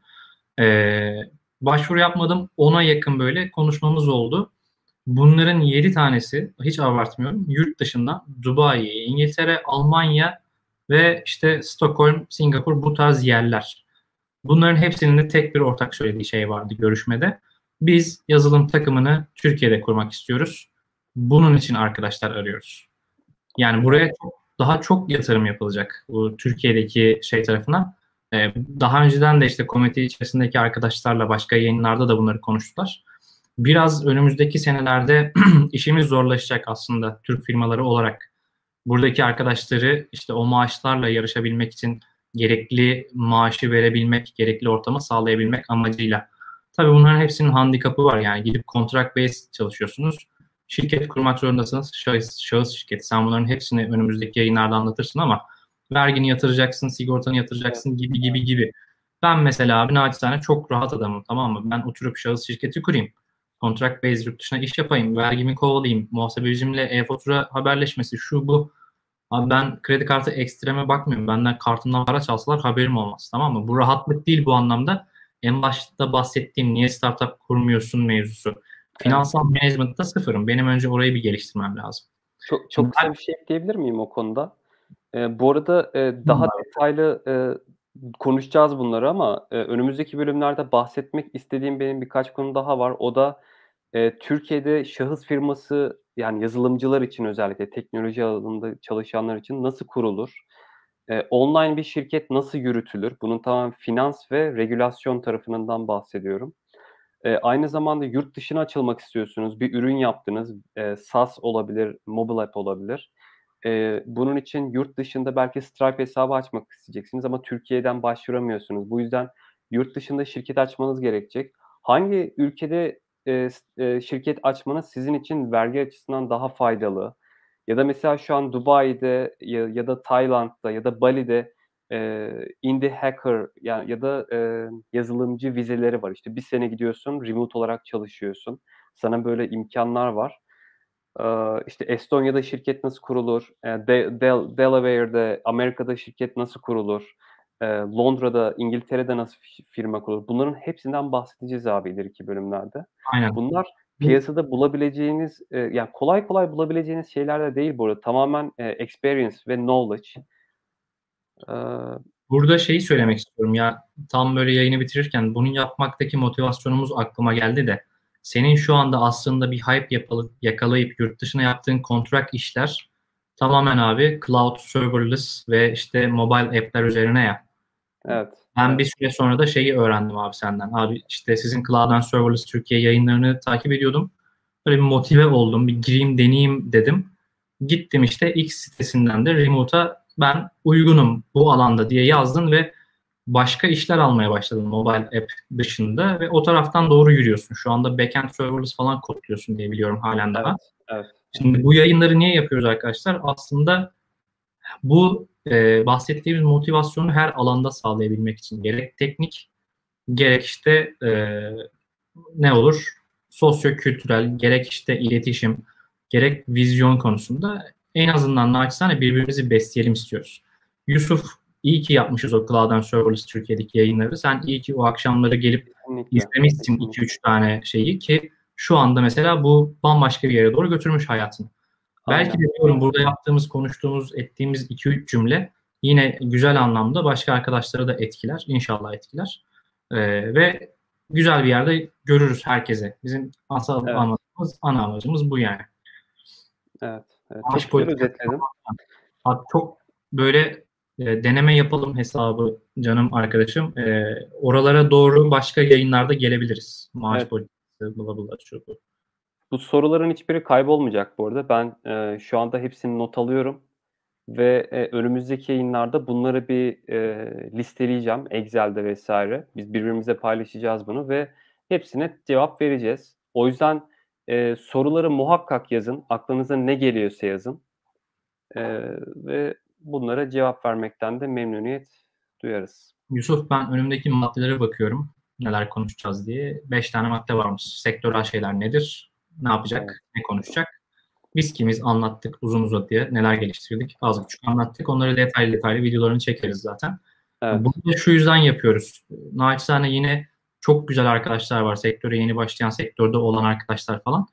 Ee, başvuru yapmadım. Ona yakın böyle konuşmamız oldu. Bunların 7 tanesi hiç abartmıyorum. Yurt dışında Dubai, İngiltere, Almanya ve işte Stockholm, Singapur bu tarz yerler. Bunların hepsinin de tek bir ortak söylediği şey vardı görüşmede. Biz yazılım takımını Türkiye'de kurmak istiyoruz. Bunun için arkadaşlar arıyoruz. Yani buraya çok, daha çok yatırım yapılacak bu Türkiye'deki şey tarafına. Ee, daha önceden de işte komite içerisindeki arkadaşlarla başka yayınlarda da bunları konuştular. Biraz önümüzdeki senelerde işimiz zorlaşacak aslında Türk firmaları olarak. Buradaki arkadaşları işte o maaşlarla yarışabilmek için gerekli maaşı verebilmek, gerekli ortamı sağlayabilmek amacıyla. Tabii bunların hepsinin handikapı var yani gidip contract based çalışıyorsunuz. Şirket kurmak zorundasınız. Şahıs, şahıs şirketi. Sen bunların hepsini önümüzdeki yayınlarda anlatırsın ama vergini yatıracaksın, sigortanı yatıracaksın gibi gibi gibi. Ben mesela abi naçizane çok rahat adamım tamam mı? Ben oturup şahıs şirketi kurayım. Contract based yurt dışına iş yapayım. Vergimi kovalayayım. Muhasebecimle e-fatura haberleşmesi şu bu. Abi ben kredi kartı ekstreme bakmıyorum. Benden kartımdan para çalsalar haberim olmaz. Tamam mı? Bu rahatlık değil bu anlamda. En başta bahsettiğim niye startup kurmuyorsun mevzusu. Finansal evet. management'ta sıfırım. Benim önce orayı bir geliştirmem lazım. Çok, çok kısa bir şey ekleyebilir miyim o konuda? Ee, bu arada e, daha hmm. detaylı e, konuşacağız bunları ama e, önümüzdeki bölümlerde bahsetmek istediğim benim birkaç konu daha var. O da e, Türkiye'de şahıs firması yani yazılımcılar için özellikle teknoloji alanında çalışanlar için nasıl kurulur? E, online bir şirket nasıl yürütülür? Bunun tamamen finans ve regülasyon tarafından bahsediyorum. E, aynı zamanda yurt dışına açılmak istiyorsunuz. Bir ürün yaptınız. E, SaaS olabilir, mobile app olabilir. E, bunun için yurt dışında belki Stripe hesabı açmak isteyeceksiniz ama Türkiye'den başvuramıyorsunuz. Bu yüzden yurt dışında şirket açmanız gerekecek. Hangi ülkede e, e, şirket açmanız sizin için vergi açısından daha faydalı? Ya da mesela şu an Dubai'de ya, ya da Tayland'da ya da Bali'de e, indie hacker ya, ya da e, yazılımcı vizeleri var. İşte bir sene gidiyorsun, remote olarak çalışıyorsun. Sana böyle imkanlar var. E, işte Estonya'da şirket nasıl kurulur? E, De- Del- Delaware'de, Amerika'da şirket nasıl kurulur? E, Londra'da, İngiltere'de nasıl firma kurulur? Bunların hepsinden bahsedeceğiz abi ileriki bölümlerde. Aynen. Bunlar piyasada bulabileceğiniz, e, yani kolay kolay bulabileceğiniz şeyler de değil bu arada. Tamamen e, experience ve knowledge. Burada şeyi söylemek istiyorum ya tam böyle yayını bitirirken bunun yapmaktaki motivasyonumuz aklıma geldi de senin şu anda aslında bir hype yapalıp, yakalayıp yurt dışına yaptığın kontrak işler tamamen abi cloud serverless ve işte mobile app'ler üzerine ya. Evet. Ben bir süre sonra da şeyi öğrendim abi senden. Abi işte sizin Cloud and Serverless Türkiye yayınlarını takip ediyordum. Böyle bir motive oldum. Bir gireyim deneyeyim dedim. Gittim işte X sitesinden de remote'a ben uygunum bu alanda diye yazdın ve başka işler almaya başladın mobile app dışında ve o taraftan doğru yürüyorsun. Şu anda backend serverless falan kodluyorsun diye biliyorum halen daha. Evet, evet. Şimdi bu yayınları niye yapıyoruz arkadaşlar? Aslında bu e, bahsettiğimiz motivasyonu her alanda sağlayabilmek için gerek teknik gerek işte e, ne olur sosyo-kültürel gerek işte iletişim gerek vizyon konusunda en azından naçizane birbirimizi besleyelim istiyoruz. Yusuf iyi ki yapmışız o Cloud and Serverless Türkiye'deki yayınları. Sen iyi ki o akşamları gelip izlemişsin 2-3 tane şeyi ki şu anda mesela bu bambaşka bir yere doğru götürmüş hayatını. Aynen. Belki de diyorum burada yaptığımız, konuştuğumuz, ettiğimiz 2-3 cümle yine güzel anlamda başka arkadaşları da etkiler. İnşallah etkiler. Ee, ve güzel bir yerde görürüz herkese. Bizim asıl evet. amacımız, ana amacımız bu yani. Evet. Evet. Maaş özetledim. Çok böyle e, deneme yapalım hesabı canım arkadaşım. E, oralara doğru başka yayınlarda gelebiliriz. Maaş evet. politikası, bla bla şu bu. Bu soruların hiçbiri kaybolmayacak bu arada. Ben e, şu anda hepsini not alıyorum ve e, önümüzdeki yayınlarda bunları bir e, listeleyeceğim Excel'de vesaire. Biz birbirimize paylaşacağız bunu ve hepsine cevap vereceğiz. O yüzden e, soruları muhakkak yazın. Aklınıza ne geliyorsa yazın. E, ve bunlara cevap vermekten de memnuniyet duyarız. Yusuf ben önümdeki maddelere bakıyorum. Neler konuşacağız diye. Beş tane madde varmış. Sektörel şeyler nedir? Ne yapacak? Evet. Ne konuşacak? Biz kimiz anlattık uzun uzadıya. Neler geliştirdik? Az buçuk anlattık. Onları detaylı detaylı videolarını çekeriz zaten. Evet. Bunu da şu yüzden yapıyoruz. Naçizane yine çok güzel arkadaşlar var. Sektöre yeni başlayan, sektörde olan arkadaşlar falan.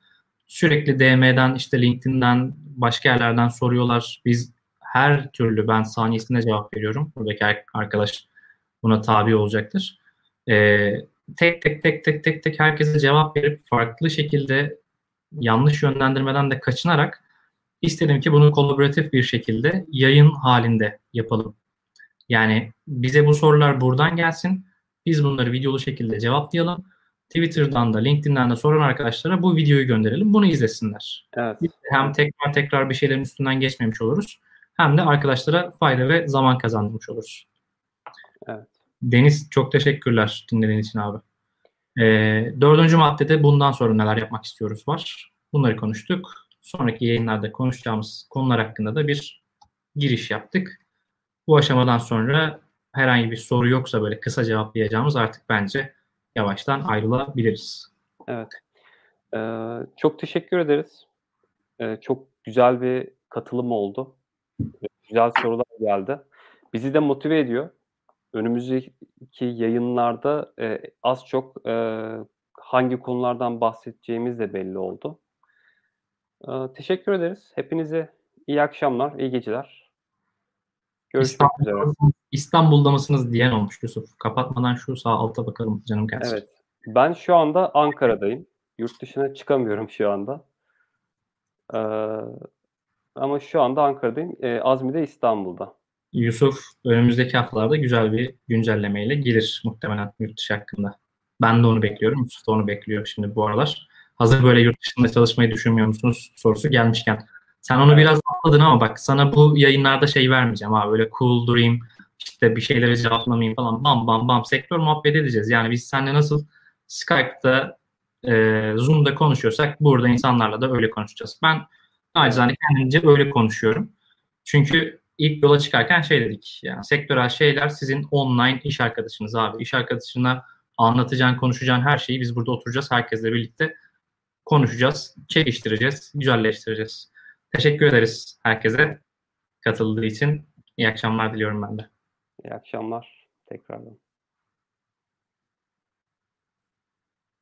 Sürekli DM'den, işte LinkedIn'den, başka yerlerden soruyorlar. Biz her türlü ben saniyesinde cevap veriyorum. Buradaki arkadaş buna tabi olacaktır. Ee, tek tek tek tek tek tek herkese cevap verip farklı şekilde yanlış yönlendirmeden de kaçınarak istedim ki bunu kolaboratif bir şekilde yayın halinde yapalım. Yani bize bu sorular buradan gelsin. Biz bunları videolu şekilde cevaplayalım. Twitter'dan da LinkedIn'den de soran arkadaşlara bu videoyu gönderelim. Bunu izlesinler. Evet. hem tekrar tekrar bir şeylerin üstünden geçmemiş oluruz. Hem de arkadaşlara fayda ve zaman kazandırmış oluruz. Evet. Deniz çok teşekkürler dinlediğin için abi. Ee, dördüncü maddede bundan sonra neler yapmak istiyoruz var. Bunları konuştuk. Sonraki yayınlarda konuşacağımız konular hakkında da bir giriş yaptık. Bu aşamadan sonra herhangi bir soru yoksa böyle kısa cevaplayacağımız artık bence yavaştan ayrılabiliriz. Evet. Ee, çok teşekkür ederiz. Ee, çok güzel bir katılım oldu. Güzel sorular geldi. Bizi de motive ediyor. Önümüzdeki yayınlarda e, az çok e, hangi konulardan bahsedeceğimiz de belli oldu. E, teşekkür ederiz. Hepinize iyi akşamlar, iyi geceler. Görüşmek üzere. İstanbul'da mısınız diyen olmuş Yusuf. Kapatmadan şu sağ alta bakalım canım gelsin. Evet. Ben şu anda Ankara'dayım. Yurt dışına çıkamıyorum şu anda. Ee, ama şu anda Ankara'dayım. Ee, Azmi de İstanbul'da. Yusuf önümüzdeki haftalarda güzel bir güncellemeyle gelir muhtemelen yurt dışı hakkında. Ben de onu bekliyorum. Yusuf da onu bekliyor şimdi bu aralar. Hazır böyle yurt dışında çalışmayı düşünmüyor musunuz sorusu gelmişken. Sen onu biraz atladın ama bak sana bu yayınlarda şey vermeyeceğim abi böyle cool durayım işte bir şeyleri cevaplamayayım falan bam bam bam sektör muhabbet edeceğiz. Yani biz seninle nasıl Skype'da e, Zoom'da konuşuyorsak burada insanlarla da öyle konuşacağız. Ben acizane kendimce öyle konuşuyorum. Çünkü ilk yola çıkarken şey dedik. Yani sektörel şeyler sizin online iş arkadaşınız abi. İş arkadaşına anlatacağın, konuşacağın her şeyi biz burada oturacağız. Herkesle birlikte konuşacağız, çekiştireceğiz, güzelleştireceğiz. Teşekkür ederiz herkese katıldığı için. İyi akşamlar diliyorum ben de. İyi akşamlar tekrardan.